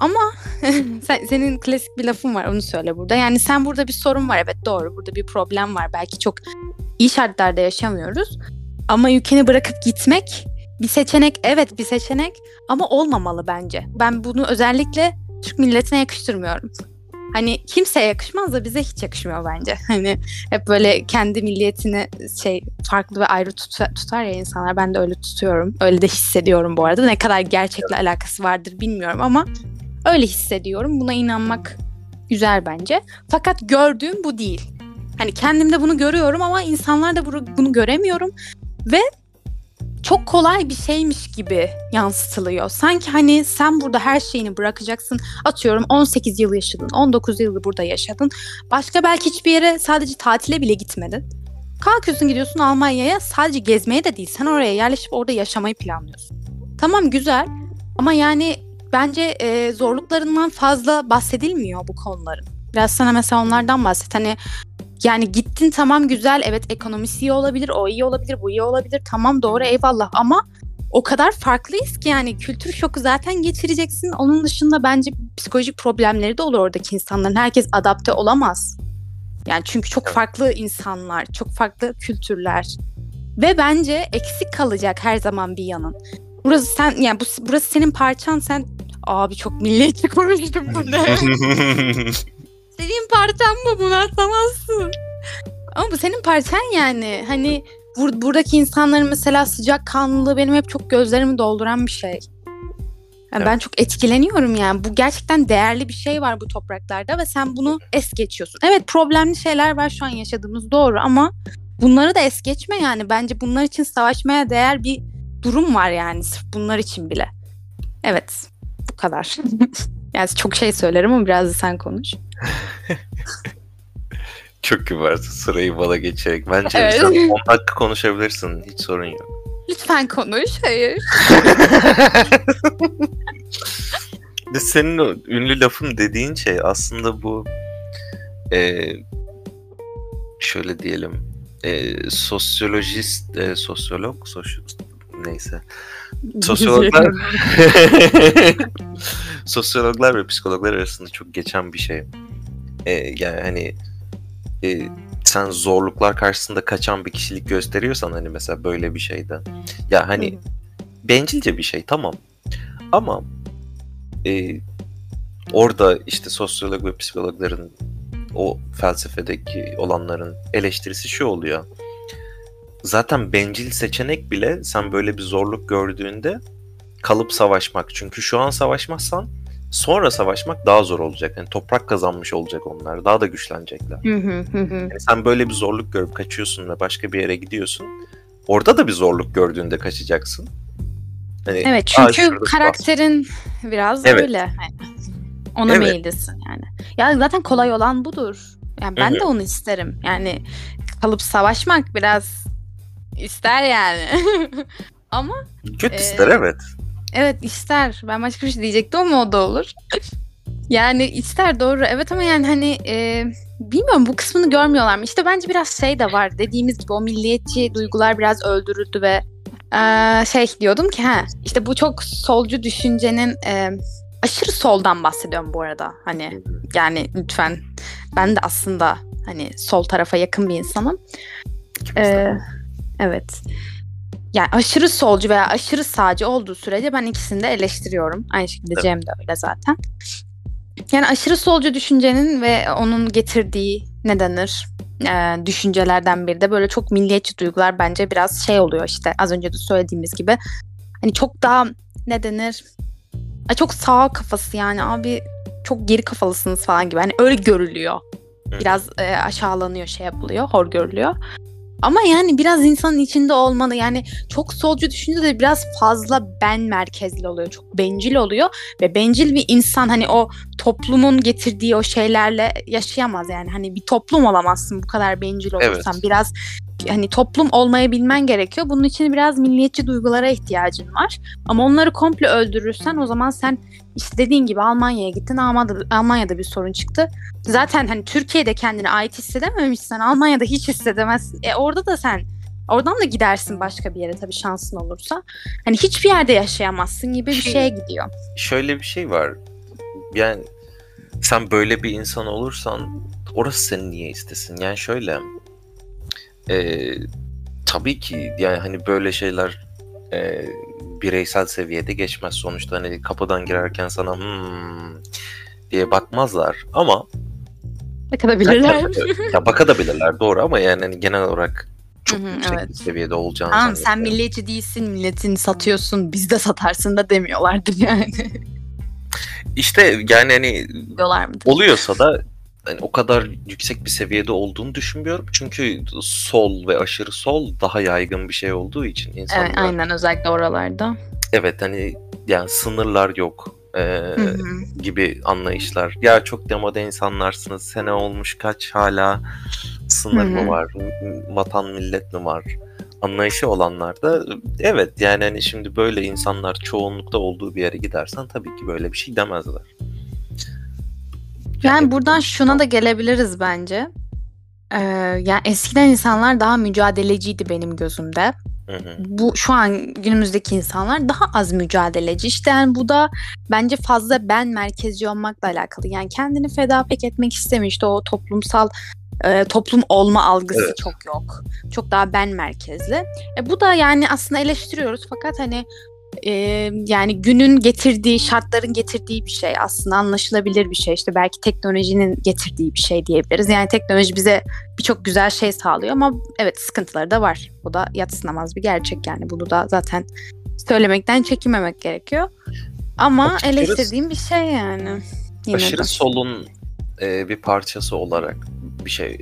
Ama sen, senin klasik bir lafın var onu söyle burada. Yani sen burada bir sorun var evet doğru burada bir problem var. Belki çok iyi şartlarda yaşamıyoruz. Ama ülkeni bırakıp gitmek bir seçenek evet bir seçenek ama olmamalı bence. Ben bunu özellikle Türk milletine yakıştırmıyorum. Hani kimseye yakışmaz da bize hiç yakışmıyor bence. Hani hep böyle kendi milliyetini şey farklı ve ayrı tut- tutar ya insanlar. Ben de öyle tutuyorum. Öyle de hissediyorum bu arada. Ne kadar gerçekle alakası vardır bilmiyorum ama öyle hissediyorum. Buna inanmak güzel bence. Fakat gördüğüm bu değil. Hani kendimde bunu görüyorum ama insanlarda bunu göremiyorum. Ve çok kolay bir şeymiş gibi yansıtılıyor. Sanki hani sen burada her şeyini bırakacaksın. Atıyorum 18 yıl yaşadın, 19 yıl burada yaşadın. Başka belki hiçbir yere sadece tatile bile gitmedin. Kalkıyorsun gidiyorsun Almanya'ya sadece gezmeye de değil. Sen oraya yerleşip orada yaşamayı planlıyorsun. Tamam güzel ama yani bence e, zorluklarından fazla bahsedilmiyor bu konuların. Biraz sana mesela onlardan bahset. Hani yani gittin tamam güzel evet ekonomisi iyi olabilir, o iyi olabilir, bu iyi olabilir. Tamam doğru eyvallah ama o kadar farklıyız ki yani kültür şoku zaten geçireceksin. Onun dışında bence psikolojik problemleri de olur oradaki insanların. Herkes adapte olamaz. Yani çünkü çok farklı insanlar, çok farklı kültürler. Ve bence eksik kalacak her zaman bir yanın. Burası sen yani bu, burası senin parçan sen abi çok milliyetçi konuştum bu ne? Senin parçan mı bunu atamazsın. Ama bu senin parçan yani. Hani bur- buradaki insanların mesela sıcak kanlılığı benim hep çok gözlerimi dolduran bir şey. Yani Ben Evet. çok etkileniyorum yani. Bu gerçekten değerli bir şey var bu topraklarda ve sen bunu es geçiyorsun. Evet problemli şeyler var şu an yaşadığımız doğru ama bunları da es geçme yani. Bence bunlar için savaşmaya değer bir durum var yani sırf bunlar için bile. Evet bu kadar. yani çok şey söylerim ama biraz da sen konuş. Çok kibarsın sırayı bana geçerek. Bence Evet. sen 10 dakika konuşabilirsin. Hiç sorun yok. Lütfen konuş. Hayır. De senin o ünlü lafın dediğin şey aslında bu e, şöyle diyelim e, sosyolojist e, sosyolog sosyo, neyse sosyologlar sosyologlar ve psikologlar arasında çok geçen bir şey. E, yani hani e, sen zorluklar karşısında kaçan bir kişilik gösteriyorsan hani mesela böyle bir şeyde ya hani bencilce bir şey tamam ama e, orada işte sosyolog ve psikologların o felsefedeki olanların eleştirisi şu oluyor. Zaten bencil seçenek bile sen böyle bir zorluk gördüğünde kalıp savaşmak. Çünkü şu an savaşmazsan sonra savaşmak daha zor olacak. Yani toprak kazanmış olacak onlar. Daha da güçlenecekler. Yani sen böyle bir zorluk görüp kaçıyorsun ve başka bir yere gidiyorsun. Orada da bir zorluk gördüğünde kaçacaksın. Hani, Evet "Aa, çünkü karakterin biraz Evet. öyle. Yani Ona Evet. meyillisin yani. Ya zaten kolay olan budur. Yani ben de onu isterim. Yani kalıp savaşmak biraz ister yani. Ama Kötü Ee, ister evet. Evet ister. Ben başka bir şey diyecektim ama o da olur. yani ister doğru. Evet ama yani hani e, bilmiyorum bu kısmını görmüyorlar mı? İşte bence biraz şey de var. Dediğimiz gibi o milliyetçi duygular biraz öldürüldü ve e, şey diyordum ki ha işte bu çok solcu düşüncenin e, aşırı soldan bahsediyorum bu arada. Hani yani lütfen ben de aslında hani sol tarafa yakın bir insanım. Ee, evet. Yani aşırı solcu veya aşırı sağcı olduğu sürece ben ikisini de eleştiriyorum. Aynı şekilde Evet. Cem de öyle zaten. Yani aşırı solcu düşüncenin ve onun getirdiği ne denir? Ee, düşüncelerden biri de böyle çok milliyetçi duygular bence biraz şey oluyor işte az önce de söylediğimiz gibi. Hani çok daha ne denir? Çok sağ kafası yani abi çok geri kafalısınız falan gibi. Hani öyle görülüyor. Biraz e, aşağılanıyor, şey yapılıyor, hor görülüyor. Ama yani biraz insanın içinde olmalı. Yani çok solcu düşünce de biraz fazla ben merkezli oluyor. Çok bencil oluyor. Ve bencil bir insan hani o toplumun getirdiği o şeylerle yaşayamaz yani. Hani bir toplum olamazsın bu kadar bencil olursan. Evet. Biraz hani toplum olmayı bilmen gerekiyor. Bunun için biraz milliyetçi duygulara ihtiyacın var. Ama onları komple öldürürsen o zaman sen işte dediğin gibi Almanya'ya gittin. Almanya'da, Almanya'da bir sorun çıktı. Zaten hani Türkiye'de kendine ait hissedememişsen Almanya'da hiç hissedemezsin. E orada da sen oradan da gidersin başka bir yere tabii şansın olursa. Hani hiçbir yerde yaşayamazsın gibi bir Şey- şeye gidiyor. Şöyle bir şey var. Yani sen böyle bir insan olursan orası seni niye istesin? Yani şöyle e, tabii ki yani hani böyle şeyler e, bireysel seviyede geçmez sonuçta hani kapıdan girerken sana hmm diye bakmazlar ama Bakabilirler. ya bakabilirler doğru ama yani hani genel olarak çok yüksek evet. bir seviyede olacağını Tamam sen milliyetçi değilsin, milletini satıyorsun, biz de satarsın da demiyorlardır yani. İşte yani hani Diyorlar mıdır? oluyorsa da hani o kadar yüksek bir seviyede olduğunu düşünmüyorum. Çünkü sol ve aşırı sol daha yaygın bir şey olduğu için insanlar. Evet, aynen özellikle oralarda. Evet hani yani sınırlar yok ee, hı. gibi anlayışlar. Ya çok demode insanlarsınız. Sene olmuş kaç hala sınır Hı mı var? Vatan millet mi var? Anlayışı olanlar da evet yani hani şimdi böyle insanlar çoğunlukta olduğu bir yere gidersen tabii ki böyle bir şey demezler. Yani buradan şuna da gelebiliriz bence. Ee, yani eskiden insanlar daha mücadeleciydi benim gözümde. Hı hı. Bu şu an günümüzdeki insanlar daha az mücadeleci. İşte yani bu da bence fazla ben merkezci olmakla alakalı. Yani kendini feda pek etmek istemiyor. İşte o toplumsal e, toplum olma algısı Evet. çok yok. Çok daha ben merkezli. E, bu da yani aslında eleştiriyoruz fakat hani e, yani günün getirdiği, şartların getirdiği bir şey aslında anlaşılabilir bir şey. İşte belki teknolojinin getirdiği bir şey diyebiliriz. Yani teknoloji bize birçok güzel şey sağlıyor ama evet sıkıntıları da var. Bu da yatsınamaz bir gerçek yani. Bunu da zaten söylemekten çekinmemek gerekiyor. Ama Açıkçası- eleştirdiğim bir şey yani. Yine Aşırı de. solun e, bir parçası olarak bir şey.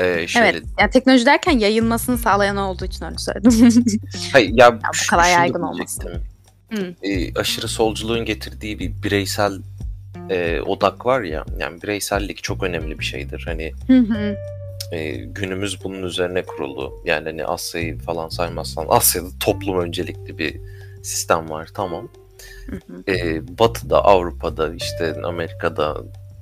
E, şöyle, Evet. Yani teknoloji derken yayılmasını sağlayan olduğu için öyle söyledim. Hayır, ya, bu şu- kadar yaygın olması. E, aşırı solculuğun getirdiği bir bireysel e, odak var ya. Yani bireysellik çok önemli bir şeydir. Hani Hı hı. e, günümüz bunun üzerine kurulu. Yani hani Asya'yı falan saymazsan Asya'da toplum öncelikli bir sistem var. Tamam. Hı hı. e, Batı'da, Avrupa'da, işte Amerika'da,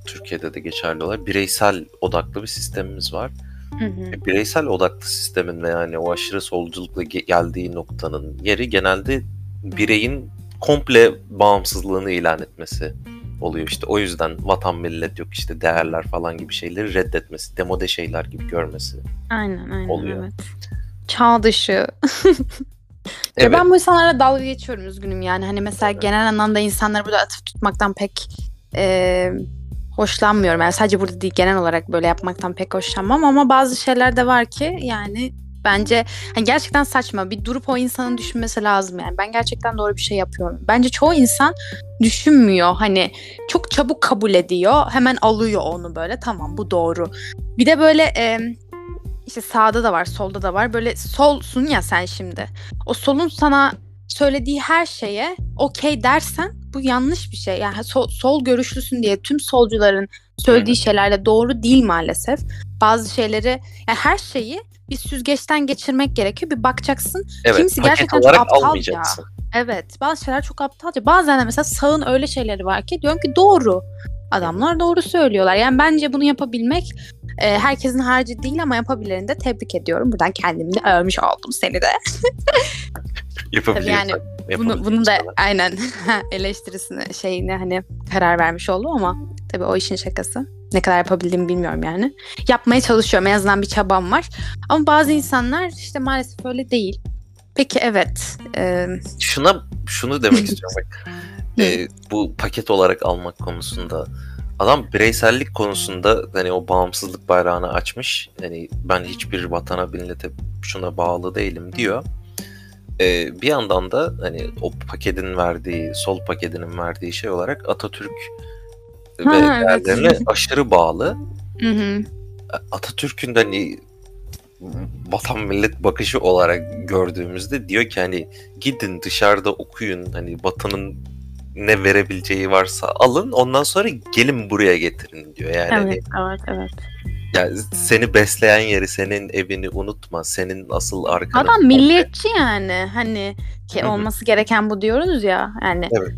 Türkiye'de de geçerli olarak bireysel odaklı bir sistemimiz var. Hı hı. E, Bireysel odaklı sistemin ve yani o aşırı solculukla ge- geldiği noktanın yeri genelde bireyin komple bağımsızlığını ilan etmesi oluyor. İşte o yüzden vatan millet yok işte değerler falan gibi şeyleri reddetmesi, demode şeyler gibi görmesi. Aynen aynen Oluyor. evet. Çağ dışı. Ya Evet. ben bu insanlara dalga geçiyorum üzgünüm yani. Hani mesela genel anlamda insanları burada atıp tutmaktan pek e, hoşlanmıyorum. Yani sadece burada değil genel olarak böyle yapmaktan pek hoşlanmam ama bazı şeyler de var ki yani bence hani gerçekten saçma. Bir durup o insanın düşünmesi lazım yani. Ben gerçekten doğru bir şey yapıyorum. Bence çoğu insan düşünmüyor. Hani çok çabuk kabul ediyor. Hemen alıyor onu böyle. Tamam bu doğru. Bir de böyle e, işte sağda da var, solda da var. Böyle solsun ya sen şimdi. O solun sana söylediği her şeye okey dersen bu yanlış bir şey. Yani sol, sol görüşlüsün diye tüm solcuların söylediği şeyler de doğru değil maalesef. Bazı şeyleri yani her şeyi bir süzgeçten geçirmek gerekiyor. Bir bakacaksın. evet, kimisi gerçekten çok aptalca. Evet bazı şeyler çok aptalca. Bazen de mesela sağın öyle şeyleri var ki diyorum ki doğru. Adamlar doğru söylüyorlar. Yani bence bunu yapabilmek e, herkesin harcı değil ama yapabileni de tebrik ediyorum. Buradan kendimi de övmüş oldum seni de. Yapabiliyorsan. yani Bunu, bunu da yapabiliyorsan. aynen eleştirisine şeyine hani karar vermiş oldum ama tabii o işin şakası. Ne kadar yapabildiğimi bilmiyorum yani. Yapmaya çalışıyorum. En azından bir çabam var. Ama bazı insanlar işte maalesef öyle değil. Peki evet. e, şuna şunu demek istiyorum bak. Ee, bu paket olarak almak konusunda adam bireysellik konusunda hani o bağımsızlık bayrağını açmış. Hani ben hiçbir vatana millete şuna bağlı değilim diyor. Ee, bir yandan da hani o paketin verdiği, sol paketinin verdiği şey olarak Atatürk Ha, ve evet. değerlerine aşırı bağlı. hı hı. Atatürk'ün de hani vatan millet bakışı olarak gördüğümüzde diyor ki hani gidin dışarıda okuyun hani vatanın ne verebileceği varsa alın ondan sonra gelin buraya getirin diyor. Yani hani, Evet, evet, evet. Yani seni besleyen yeri senin evini unutma senin asıl arkanı. Adam milliyetçi yani. Hani ki olması gereken bu diyoruz ya. Yani Evet.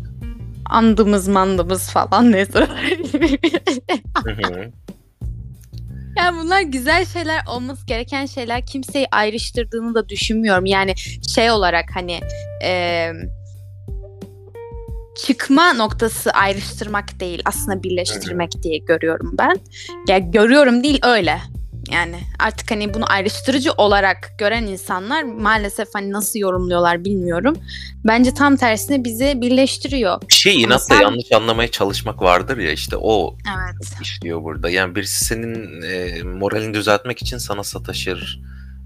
andımız mandımız falan neyse. Yani bunlar güzel şeyler olması gereken şeyler kimseyi ayrıştırdığını da düşünmüyorum. Yani şey olarak hani e, çıkma noktası ayrıştırmak değil aslında birleştirmek diye görüyorum ben. Ya görüyorum değil öyle. Yani artık hani bunu ayrıştırıcı olarak gören insanlar maalesef hani nasıl yorumluyorlar bilmiyorum. Bence tam tersine bizi birleştiriyor. Bir şey inatla sen- yanlış anlamaya çalışmak vardır ya işte o Evet. işliyor burada. Yani birisi senin e, moralini düzeltmek için sana sataşır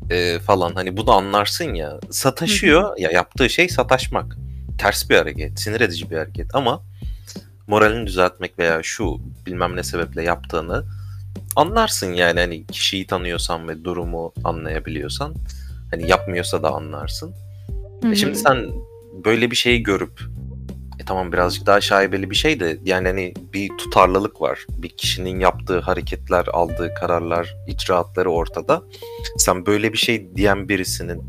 e, falan. Hani bunu anlarsın ya. Sataşıyor ya yaptığı şey sataşmak. Ters bir hareket, sinir edici bir hareket ama moralini düzeltmek veya şu bilmem ne sebeple yaptığını anlarsın yani hani kişiyi tanıyorsan ve durumu anlayabiliyorsan hani yapmıyorsa da anlarsın. Hı. Şimdi sen böyle bir şeyi görüp e tamam birazcık daha şaibeli bir şey de yani hani bir tutarlılık var. Bir kişinin yaptığı hareketler, aldığı kararlar, icraatları ortada. Sen böyle bir şey diyen birisinin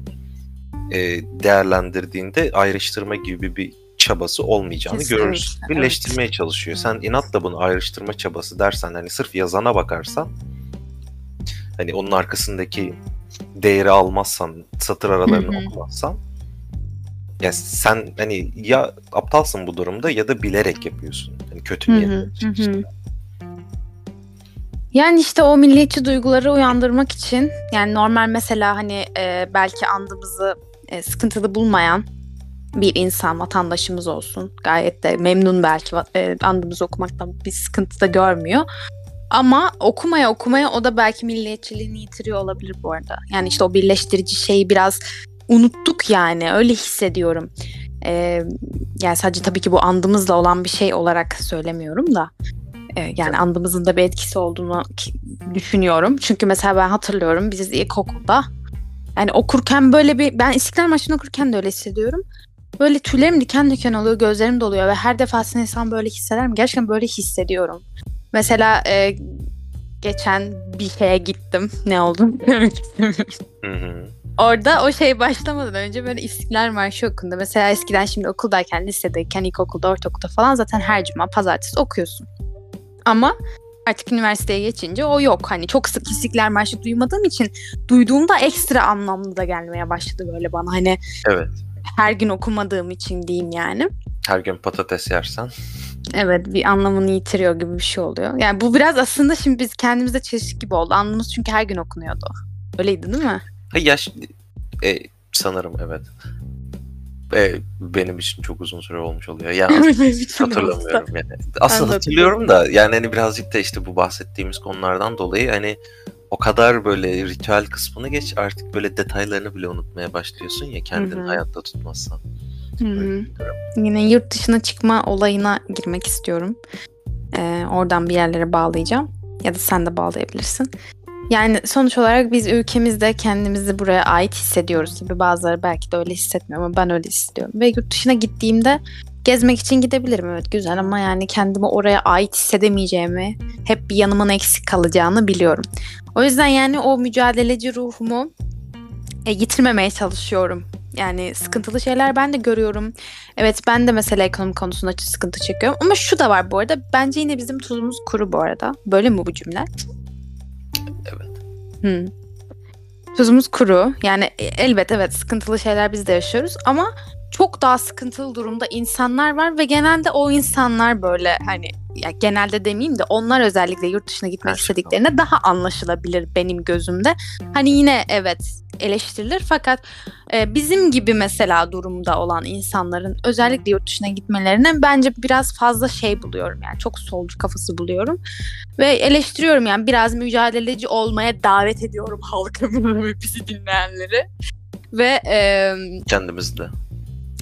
e, değerlendirdiğinde ayrıştırma gibi bir çabası olmayacağını Kesinlikle, görürsün. evet. Birleştirmeye çalışıyor. Sen inatla bunu ayrıştırma çabası dersen hani sırf yazana bakarsan hani onun arkasındaki değeri almazsan, satır aralarını Hı hı. okumazsan ya sen hani ya aptalsın bu durumda ya da bilerek yapıyorsun. Hani kötü işte. Yani işte o milliyetçi duyguları uyandırmak için yani normal mesela hani e, belki andımızı e, sıkıntılı bulmayan bir insan vatandaşımız olsun. Gayet de memnun belki e, andımızı okumaktan bir sıkıntı da görmüyor. Ama okumaya okumaya o da belki milliyetçiliğini yitiriyor olabilir bu arada. Yani işte o birleştirici şeyi biraz unuttuk yani öyle hissediyorum. Ee, yani sadece tabii ki bu andımızla olan bir şey olarak söylemiyorum da. Ee, yani andımızın da bir etkisi olduğunu düşünüyorum. Çünkü mesela ben hatırlıyorum biz ilkokulda yani okurken böyle bir ben İstiklal Marşı'nı okurken de öyle hissediyorum. Böyle tüylerim diken diken oluyor, gözlerim doluyor ve her defasında insan böyle hisseder mi? Gerçekten böyle hissediyorum. Mesela e, geçen bir şeye gittim. Ne oldu? Orada o şey başlamadan önce böyle İstiklal Marşı okundu. Mesela eskiden şimdi okuldayken, lisedeyken, ilkokulda, ortaokulda falan zaten her cuma, pazartesi okuyorsun. Ama artık üniversiteye geçince o yok. Hani çok sık İstiklal Marşı duymadığım için duyduğumda ekstra anlamlı da gelmeye başladı böyle bana. Hani evet. her gün okumadığım için diyeyim yani. Her gün patates yersen. Evet bir anlamını yitiriyor gibi bir şey oluyor. Yani bu biraz aslında şimdi biz kendimize çeşit gibi oldu. Anlamımız çünkü her gün okunuyordu. Öyleydi değil mi? Ha yaş e, sanırım evet. E, benim için çok uzun süre olmuş oluyor. Yani hatırlamıyorum yani. Aslında hatırlıyorum da yani hani birazcık da işte bu bahsettiğimiz konulardan dolayı hani o kadar böyle ritüel kısmını geç artık böyle detaylarını bile unutmaya başlıyorsun ya kendini Hı-hı. hayatta tutmazsan. Hı-hı. Yine yurt dışına çıkma olayına girmek istiyorum. Ee, oradan bir yerlere bağlayacağım. Ya da sen de bağlayabilirsin. Yani sonuç olarak biz ülkemizde kendimizi buraya ait hissediyoruz gibi bazıları belki de öyle hissetmiyor ama ben öyle hissediyorum. Ve yurt dışına gittiğimde gezmek için gidebilirim evet güzel ama yani kendimi oraya ait hissedemeyeceğimi, hep bir yanımın eksik kalacağını biliyorum. O yüzden yani o mücadeleci ruhumu e, yitirmemeye çalışıyorum. Yani sıkıntılı şeyler ben de görüyorum. Evet ben de mesela ekonomi konusunda sıkıntı çekiyorum. Ama şu da var bu arada. Bence yine bizim tuzumuz kuru bu arada. Böyle mi bu cümle? Hmm. Tuzumuz kuru. Yani e, elbet evet sıkıntılı şeyler biz de yaşıyoruz ama çok daha sıkıntılı durumda insanlar var ve genelde o insanlar böyle hani ya genelde demeyeyim de onlar özellikle yurt dışına gitmek Gerçekten. istediklerinde daha anlaşılabilir benim gözümde. Hani yine evet eleştirilir fakat e, bizim gibi mesela durumda olan insanların özellikle yurt dışına gitmelerine bence biraz fazla şey buluyorum yani çok solcu kafası buluyorum ve eleştiriyorum yani biraz mücadeleci olmaya davet ediyorum halkımı ve bizi dinleyenleri ve e, kendimizde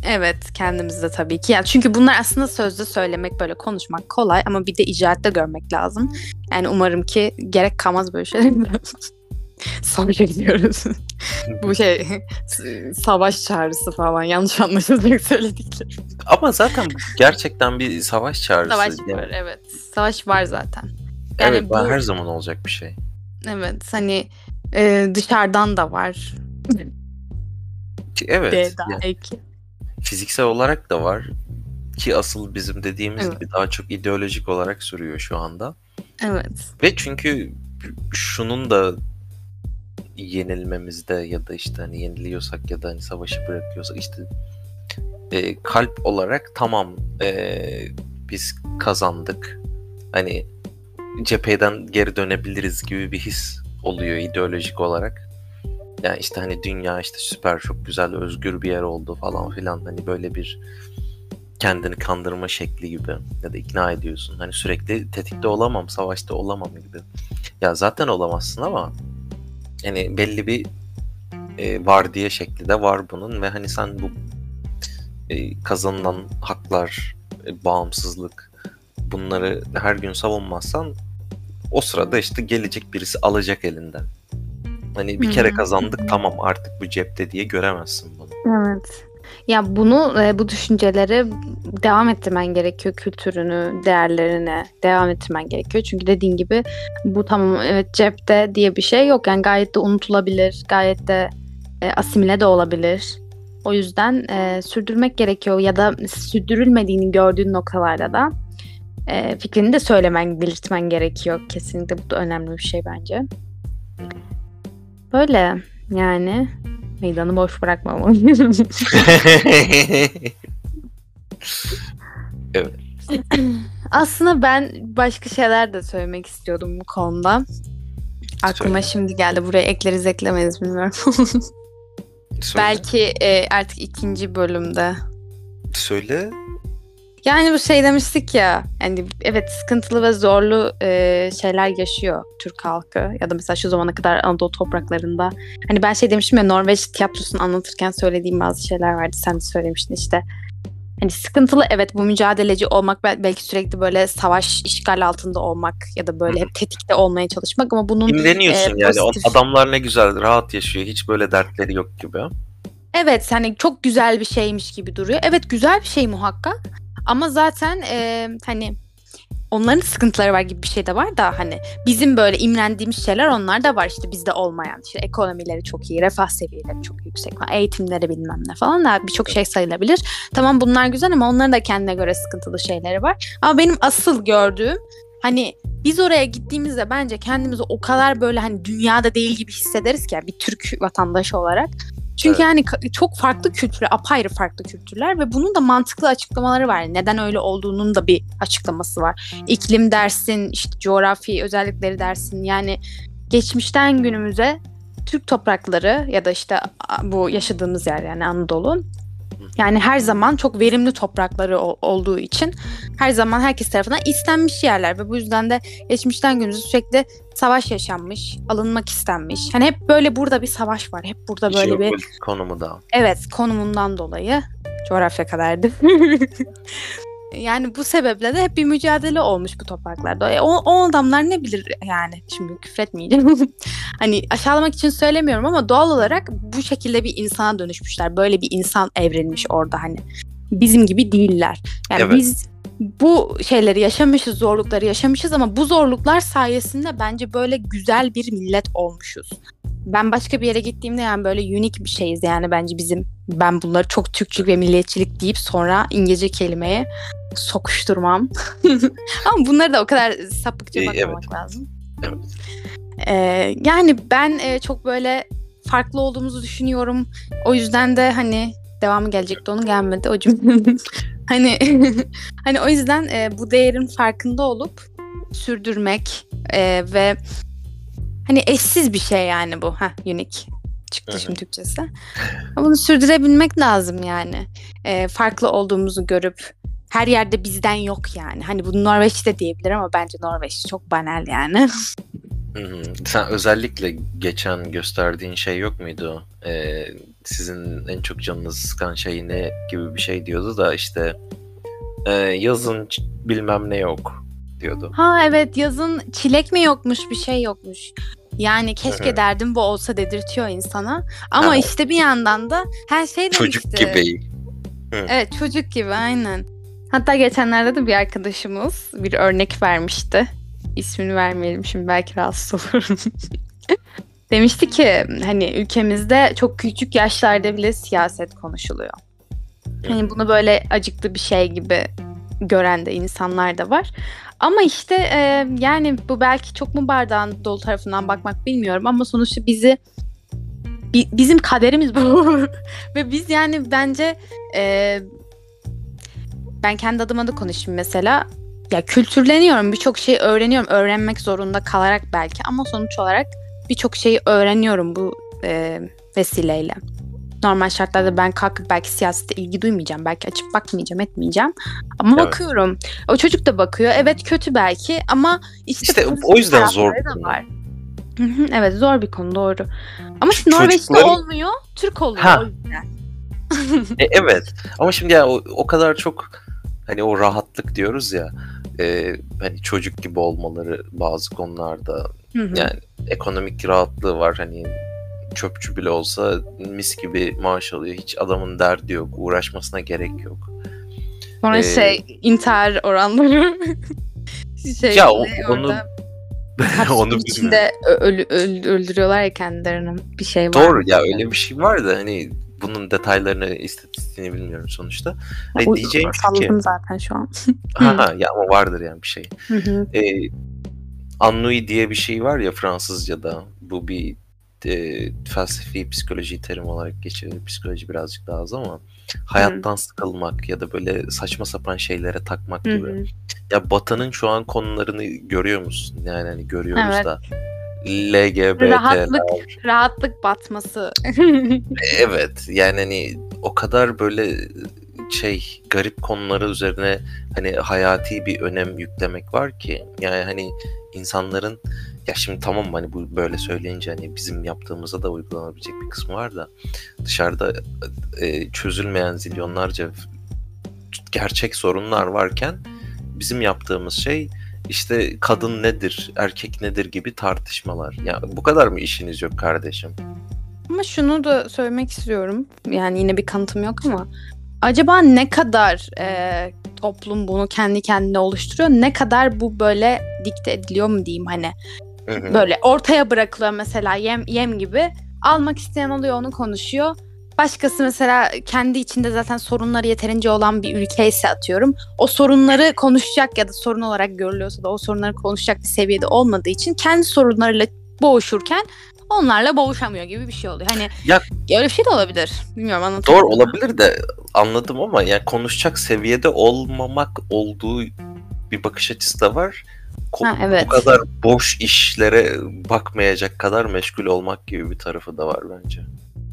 Evet kendimizde tabii ki. Yani çünkü bunlar aslında sözde söylemek böyle konuşmak kolay ama bir de icraatte görmek lazım. Yani umarım ki gerek kalmaz böyle şeyler. Savaşa gidiyoruz. Bu şey savaş çağrısı falan yanlış anlaşılacak söylediklerim. Ama zaten gerçekten bir savaş çağrısı. Savaş yani. var evet. Savaş var zaten. Yani evet bu... her zaman olacak bir şey. Evet hani e, dışarıdan da var. Evet. Yani. Fiziksel olarak da var ki asıl bizim dediğimiz evet. gibi daha çok ideolojik olarak sürüyor şu anda. Evet. Ve çünkü şunun da yenilmemizde ya da işte hani yeniliyorsak ya da hani savaşı bırakıyorsak işte e, kalp olarak tamam e, biz kazandık hani cepheden geri dönebiliriz gibi bir his oluyor ideolojik olarak. Yani işte hani dünya işte süper çok güzel özgür bir yer oldu falan filan hani böyle bir kendini kandırma şekli gibi ya da ikna ediyorsun. Hani sürekli tetikte olamam, savaşta olamam gibi. Ya zaten olamazsın ama yani belli bir e, var diye şekli de var bunun ve hani sen bu e, kazanılan haklar, e, bağımsızlık bunları her gün savunmazsan o sırada işte gelecek birisi alacak elinden. Hani bir kere kazandık tamam artık bu cepte diye göremezsin bunu. Evet. Ya bunu e, bu düşünceleri devam ettirmen gerekiyor kültürünü, değerlerine devam ettirmen gerekiyor. Çünkü dediğin gibi bu tamam evet cepte diye bir şey yok. Yani gayet de unutulabilir, gayet de e, asimile de olabilir. O yüzden e, sürdürmek gerekiyor ya da sürdürülmediğini gördüğün noktalarda da e, fikrini de söylemen, belirtmen gerekiyor. Kesinlikle bu da önemli bir şey bence. Böyle yani meydanı boş bırakmamam. evet. Aslında ben başka şeyler de söylemek istiyordum bu konuda. Aklıma Söyle. şimdi geldi. Buraya ekleriz eklemeyiz bilmiyorum. Söyle. Belki e, artık ikinci bölümde. Söyle. Yani bu şey demiştik ya hani evet sıkıntılı ve zorlu e, şeyler yaşıyor Türk halkı ya da mesela şu zamana kadar Anadolu topraklarında. Hani ben şey demiştim ya Norveç tiyatrosunu anlatırken söylediğim bazı şeyler vardı. Sen de söylemiştin işte. Hani sıkıntılı evet bu mücadeleci olmak bel- belki sürekli böyle savaş işgal altında olmak ya da böyle hep tetikte olmaya çalışmak ama bunun İmreniyorsun e, yani. Pozitif- Adamlar ne güzel rahat yaşıyor. Hiç böyle dertleri yok gibi. Evet hani çok güzel bir şeymiş gibi duruyor. Evet güzel bir şey muhakkak. Ama zaten e, hani onların sıkıntıları var gibi bir şey de var da hani bizim böyle imrendiğimiz şeyler onlar da var işte bizde olmayan. İşte ekonomileri çok iyi, refah seviyeleri çok yüksek falan, eğitimleri bilmem ne falan da birçok şey sayılabilir. Tamam bunlar güzel ama onların da kendine göre sıkıntılı şeyleri var. Ama benim asıl gördüğüm hani biz oraya gittiğimizde bence kendimizi o kadar böyle hani dünyada değil gibi hissederiz ki yani bir Türk vatandaşı olarak. Çünkü Evet. yani çok farklı kültürler, apayrı farklı kültürler ve bunun da mantıklı açıklamaları var. Neden öyle olduğunun da bir açıklaması var. İklim dersin, işte coğrafi özellikleri dersin. Yani geçmişten günümüze Türk toprakları ya da işte bu yaşadığımız yer yani Anadolu yani her zaman çok verimli toprakları ol- olduğu için her zaman herkes tarafından istenmiş yerler ve bu yüzden de geçmişten günümüze sürekli savaş yaşanmış, alınmak istenmiş. Hani hep böyle burada bir savaş var. Hep burada böyle bir Jeopolitik konumu da. Evet, konumundan dolayı coğrafya kadardı. yani bu sebeple de hep bir mücadele olmuş bu topraklarda. E, o, o adamlar ne bilir yani şimdi küfretmeyeceğim. hani aşağılamak için söylemiyorum ama doğal olarak bu şekilde bir insana dönüşmüşler. Böyle bir insan evrilmiş orada hani. Bizim gibi değiller. Yani Evet. biz bu şeyleri yaşamışız, zorlukları yaşamışız ama bu zorluklar sayesinde bence böyle güzel bir millet olmuşuz. Ben başka bir yere gittiğimde yani böyle unik bir şeyiz yani bence bizim. Ben bunları çok Türkçülük ve milliyetçilik deyip sonra İngilizce kelimeye sokuşturmam. ama bunları da o kadar sapıkça bakmamak evet. lazım. Evet. Ee, yani ben e, çok böyle farklı olduğumuzu düşünüyorum. O yüzden de hani devamı gelecekti onun gelmedi o cümlenin. hani hani o yüzden e, bu değerin farkında olup sürdürmek e, ve hani eşsiz bir şey yani bu. Ha unique çıktı şimdi Türkçesi. Ama Bunu sürdürebilmek lazım yani. E, farklı olduğumuzu görüp her yerde bizden yok yani. Hani bunu Norveç'te diyebilir ama bence Norveç çok banal yani. Hı hı. Sen özellikle geçen gösterdiğin şey yok muydu? Ee, sizin en çok canınızı sıkan şey ne gibi bir şey diyordu da işte e, yazın bilmem ne yok diyordu. Ha evet yazın çilek mi yokmuş bir şey yokmuş. Yani keşke derdim bu olsa dedirtiyor insana. Ama Ha. işte bir yandan da her şey Çocuk demişti. gibi. Evet çocuk gibi aynen. Hatta geçenlerde de bir arkadaşımız bir örnek vermişti. İsmini vermeyelim şimdi belki rahatsız olurum. Demişti ki hani ülkemizde çok küçük yaşlarda bile siyaset konuşuluyor. Hani bunu böyle acıklı bir şey gibi gören de insanlar da var. Ama işte e, yani bu belki çok mu bardağın dolu tarafından bakmak bilmiyorum ama sonuçta bizi bi- bizim kaderimiz bu. Ve biz yani bence e, ben kendi adıma da konuşayım mesela. Ya kültürleniyorum, birçok şeyi öğreniyorum, öğrenmek zorunda kalarak belki ama sonuç olarak birçok şeyi öğreniyorum bu e, vesileyle. Normal şartlarda ben kalkıp belki siyasete ilgi duymayacağım, belki açıp bakmayacağım, etmeyeceğim. Ama Evet. bakıyorum. O çocuk da bakıyor. Evet kötü belki ama işte, İşte o yüzden zor da var. Evet zor bir konu doğru. Ama işte Ç- Norveç'te çocukların- olmuyor, Türk oluyor Ha. o yüzden. E, evet ama şimdi ya o, o kadar çok hani o rahatlık diyoruz ya e, hani çocuk gibi olmaları bazı konularda Hı hı. yani ekonomik rahatlığı var hani çöpçü bile olsa mis gibi maaş alıyor hiç adamın derdi yok uğraşmasına gerek yok. Sonra Ee, şey intihar oranları. şey, Ya o- onu- Onu içinde ö- ölü- öl- öldürüyorlar ya kendilerini. Bir şey var. Doğru ya öyle bir şey var da hani bunun detaylarını istatistiğini bilmiyorum sonuçta. Hani O- diyeceğim ki zaten şu an. ha, ha, ya ama vardır yani bir şey. E, ennui diye bir şey var ya Fransızca'da. Bu bir e, felsefi psikoloji terim olarak geçiyor. Psikoloji birazcık daha az ama hayattan sıkılmak ya da böyle saçma sapan şeylere takmak Hı gibi. Ya Batı'nın şu an konularını görüyor musun? Yani hani görüyoruz Evet. da LGBT'ler. Rahatlık, rahatlık batması. Evet yani hani o kadar böyle şey garip konuları üzerine hani hayati bir önem yüklemek var ki yani hani insanların ya şimdi tamam hani bu böyle söyleyince hani bizim yaptığımıza da uygulanabilecek bir kısmı var da dışarıda e, çözülmeyen zilyonlarca gerçek sorunlar varken bizim yaptığımız şey işte kadın nedir, erkek nedir gibi tartışmalar. Ya bu kadar mı işiniz yok kardeşim? Ama şunu da söylemek istiyorum. Yani yine bir kanıtım yok ama acaba ne kadar e, toplum bunu kendi kendine oluşturuyor? Ne kadar bu böyle dikte ediliyor mu diyeyim hani? Hı hı. Böyle ortaya bırakılıyor mesela yem yem gibi. Almak isteyen oluyor onu konuşuyor. Başkası mesela kendi içinde zaten sorunları yeterince olan bir ülke ise atıyorum. O sorunları konuşacak ya da sorun olarak görülüyorsa da o sorunları konuşacak bir seviyede olmadığı için kendi sorunlarıyla boğuşurken onlarla boğuşamıyor gibi bir şey oluyor. Hani Ya- öyle bir şey de olabilir. Bilmiyorum anlatıyor Doğru olabilir de anladım ama yani konuşacak seviyede olmamak olduğu bir bakış açısı da var. Ko- Ha, evet. Bu kadar boş işlere bakmayacak kadar meşgul olmak gibi bir tarafı da var bence.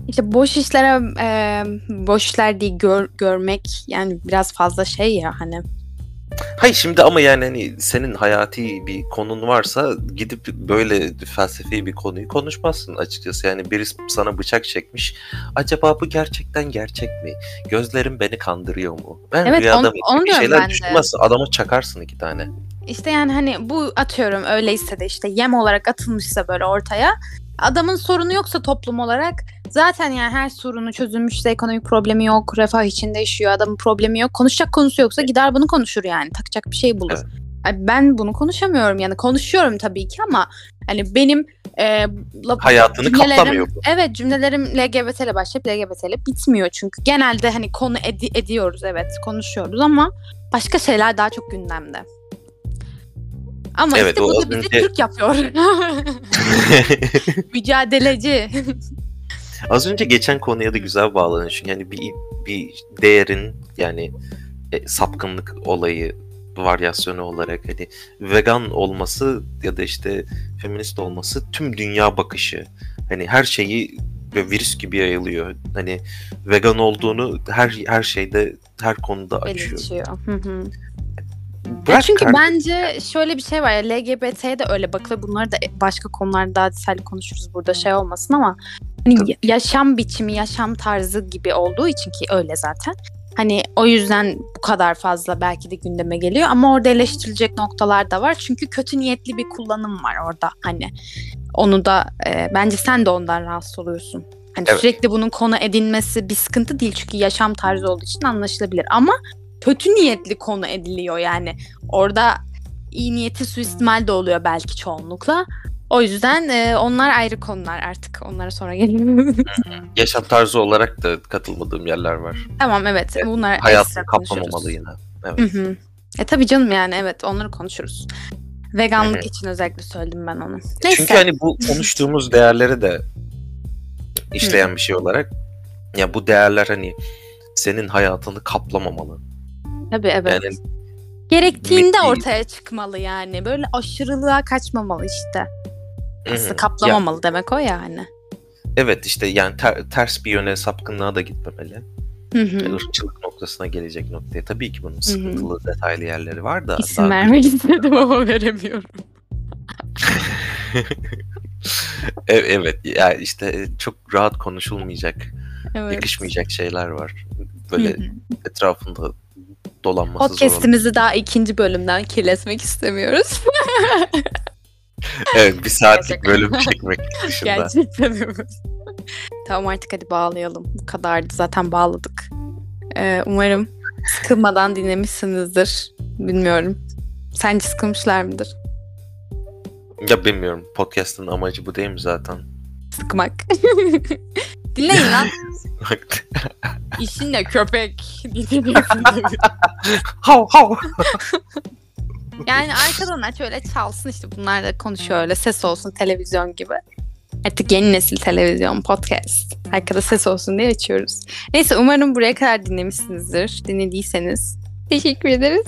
İşte boş işlere e, boş işler değil gör, görmek yani biraz fazla şey ya hani. Hayır şimdi ama yani hani senin hayati bir konun varsa gidip böyle felsefi bir konuyu konuşmazsın açıkçası. Yani birisi sana bıçak çekmiş. Acaba bu gerçekten gerçek mi? Gözlerim beni kandırıyor mu? Ben Evet, rüyada mı? onu Bir şeyler düşünmezsin. Adama çakarsın iki tane. İşte yani hani bu atıyorum öyleyse de işte yem olarak atılmışsa böyle ortaya adamın sorunu yoksa toplum olarak zaten yani her sorunu çözülmüşse ekonomik problemi yok, refah içinde yaşıyor, adamın problemi yok. Konuşacak konusu yoksa gider bunu konuşur yani. Takacak bir şey bulur. Evet. Ben bunu konuşamıyorum yani konuşuyorum tabii ki ama hani benim e, la- Hayatını kaplamıyor bu. Evet cümlelerim LGBT ile başlayıp LGBT ile bitmiyor çünkü genelde hani konu edi- ediyoruz evet konuşuyoruz ama başka şeyler daha çok gündemde. Ama Evet, işte o bu az da bizi önce- Türk yapıyor. Mücadeleci. Az önce geçen konuya da güzel bağlanıyor. Çünkü yani bir, bir değerin yani e, sapkınlık olayı varyasyonu olarak hani vegan olması ya da işte feminist olması tüm dünya bakışı. Hani her şeyi ve virüs gibi yayılıyor. Hani vegan olduğunu her her şeyde her konuda açıyor. Belirtiyor. Bırak çünkü kardeşim. bence şöyle bir şey var ya LGBT'ye de öyle bakılıyor. Bunları da başka konularda daha detaylı konuşuruz burada şey olmasın ama hani Tabii yaşam biçimi, yaşam tarzı gibi olduğu için ki öyle zaten. Hani o yüzden bu kadar fazla belki de gündeme geliyor ama orada eleştirilecek noktalar da var. Çünkü kötü niyetli bir kullanım var orada hani. Onu da e, bence sen de ondan rahatsız oluyorsun. Hani Evet. sürekli bunun konu edilmesi bir sıkıntı değil çünkü yaşam tarzı olduğu için anlaşılabilir ama kötü niyetli konu ediliyor yani. Orada iyi niyeti suistimal de oluyor belki çoğunlukla. O yüzden e, onlar ayrı konular artık. Onlara sonra gelelim. Yaşam tarzı olarak da katılmadığım yerler var. tamam evet. Bunlar Hayatı kaplamamalı yine. Evet. Hı hı. E tabii canım yani evet onları konuşuruz. Veganlık için özellikle söyledim ben onu. Neyse. Çünkü hani bu konuştuğumuz değerleri de işleyen bir şey olarak ya bu değerler hani senin hayatını kaplamamalı. Tabii evet. Yani Gerektiğinde Metni- ortaya çıkmalı yani. Böyle aşırılığa kaçmamalı işte. Aslında kaplamamalı demek o yani. evet işte yani ter- ters bir yöne sapkınlığa da gitmemeli. Hı. Irkçılık noktasına gelecek noktaya. Tabii ki bunun sıkıntılı detaylı yerleri var da. İsim vermek istedim ama veremiyorum. E- evet yani işte çok rahat konuşulmayacak, Evet. yakışmayacak şeyler var. Böyle hı. etrafında dolanması. Podcast'imizi daha ikinci bölümden kirletmek istemiyoruz. Evet bir saatlik bölüm çekmek dışında. Gerçekten tamam artık hadi bağlayalım. Bu kadardı zaten bağladık. Ee, umarım sıkılmadan dinlemişsinizdir. Bilmiyorum. Sence sıkılmışlar mıdır? Ya bilmiyorum. Podcast'ın amacı bu değil mi zaten? Sıkmak. Dinleyin lan. İşin ne köpek. Dinleyin. hav hav. yani arkadan aç öyle çalsın işte bunlar da konuşuyor öyle ses olsun televizyon gibi. Artık yeni nesil televizyon podcast. Arkada ses olsun diye açıyoruz. Neyse umarım buraya kadar dinlemişsinizdir. Dinlediyseniz teşekkür ederiz.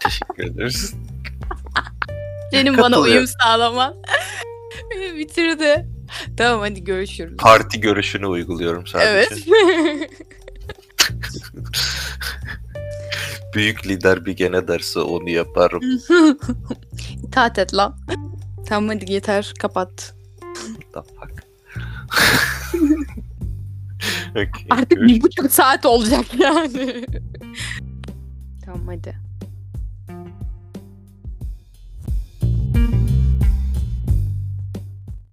Teşekkür ederiz. Senin bana uyum sağlaman. Beni bitirdi. Tamam hadi görüşürüz. Parti görüşünü uyguluyorum sadece. Evet. Büyük lider bir gene derse onu yaparım. İtaat et lan. Tamam hadi yeter kapat. Okay, Artık görüş- bir buçuk saat olacak yani. tamam hadi.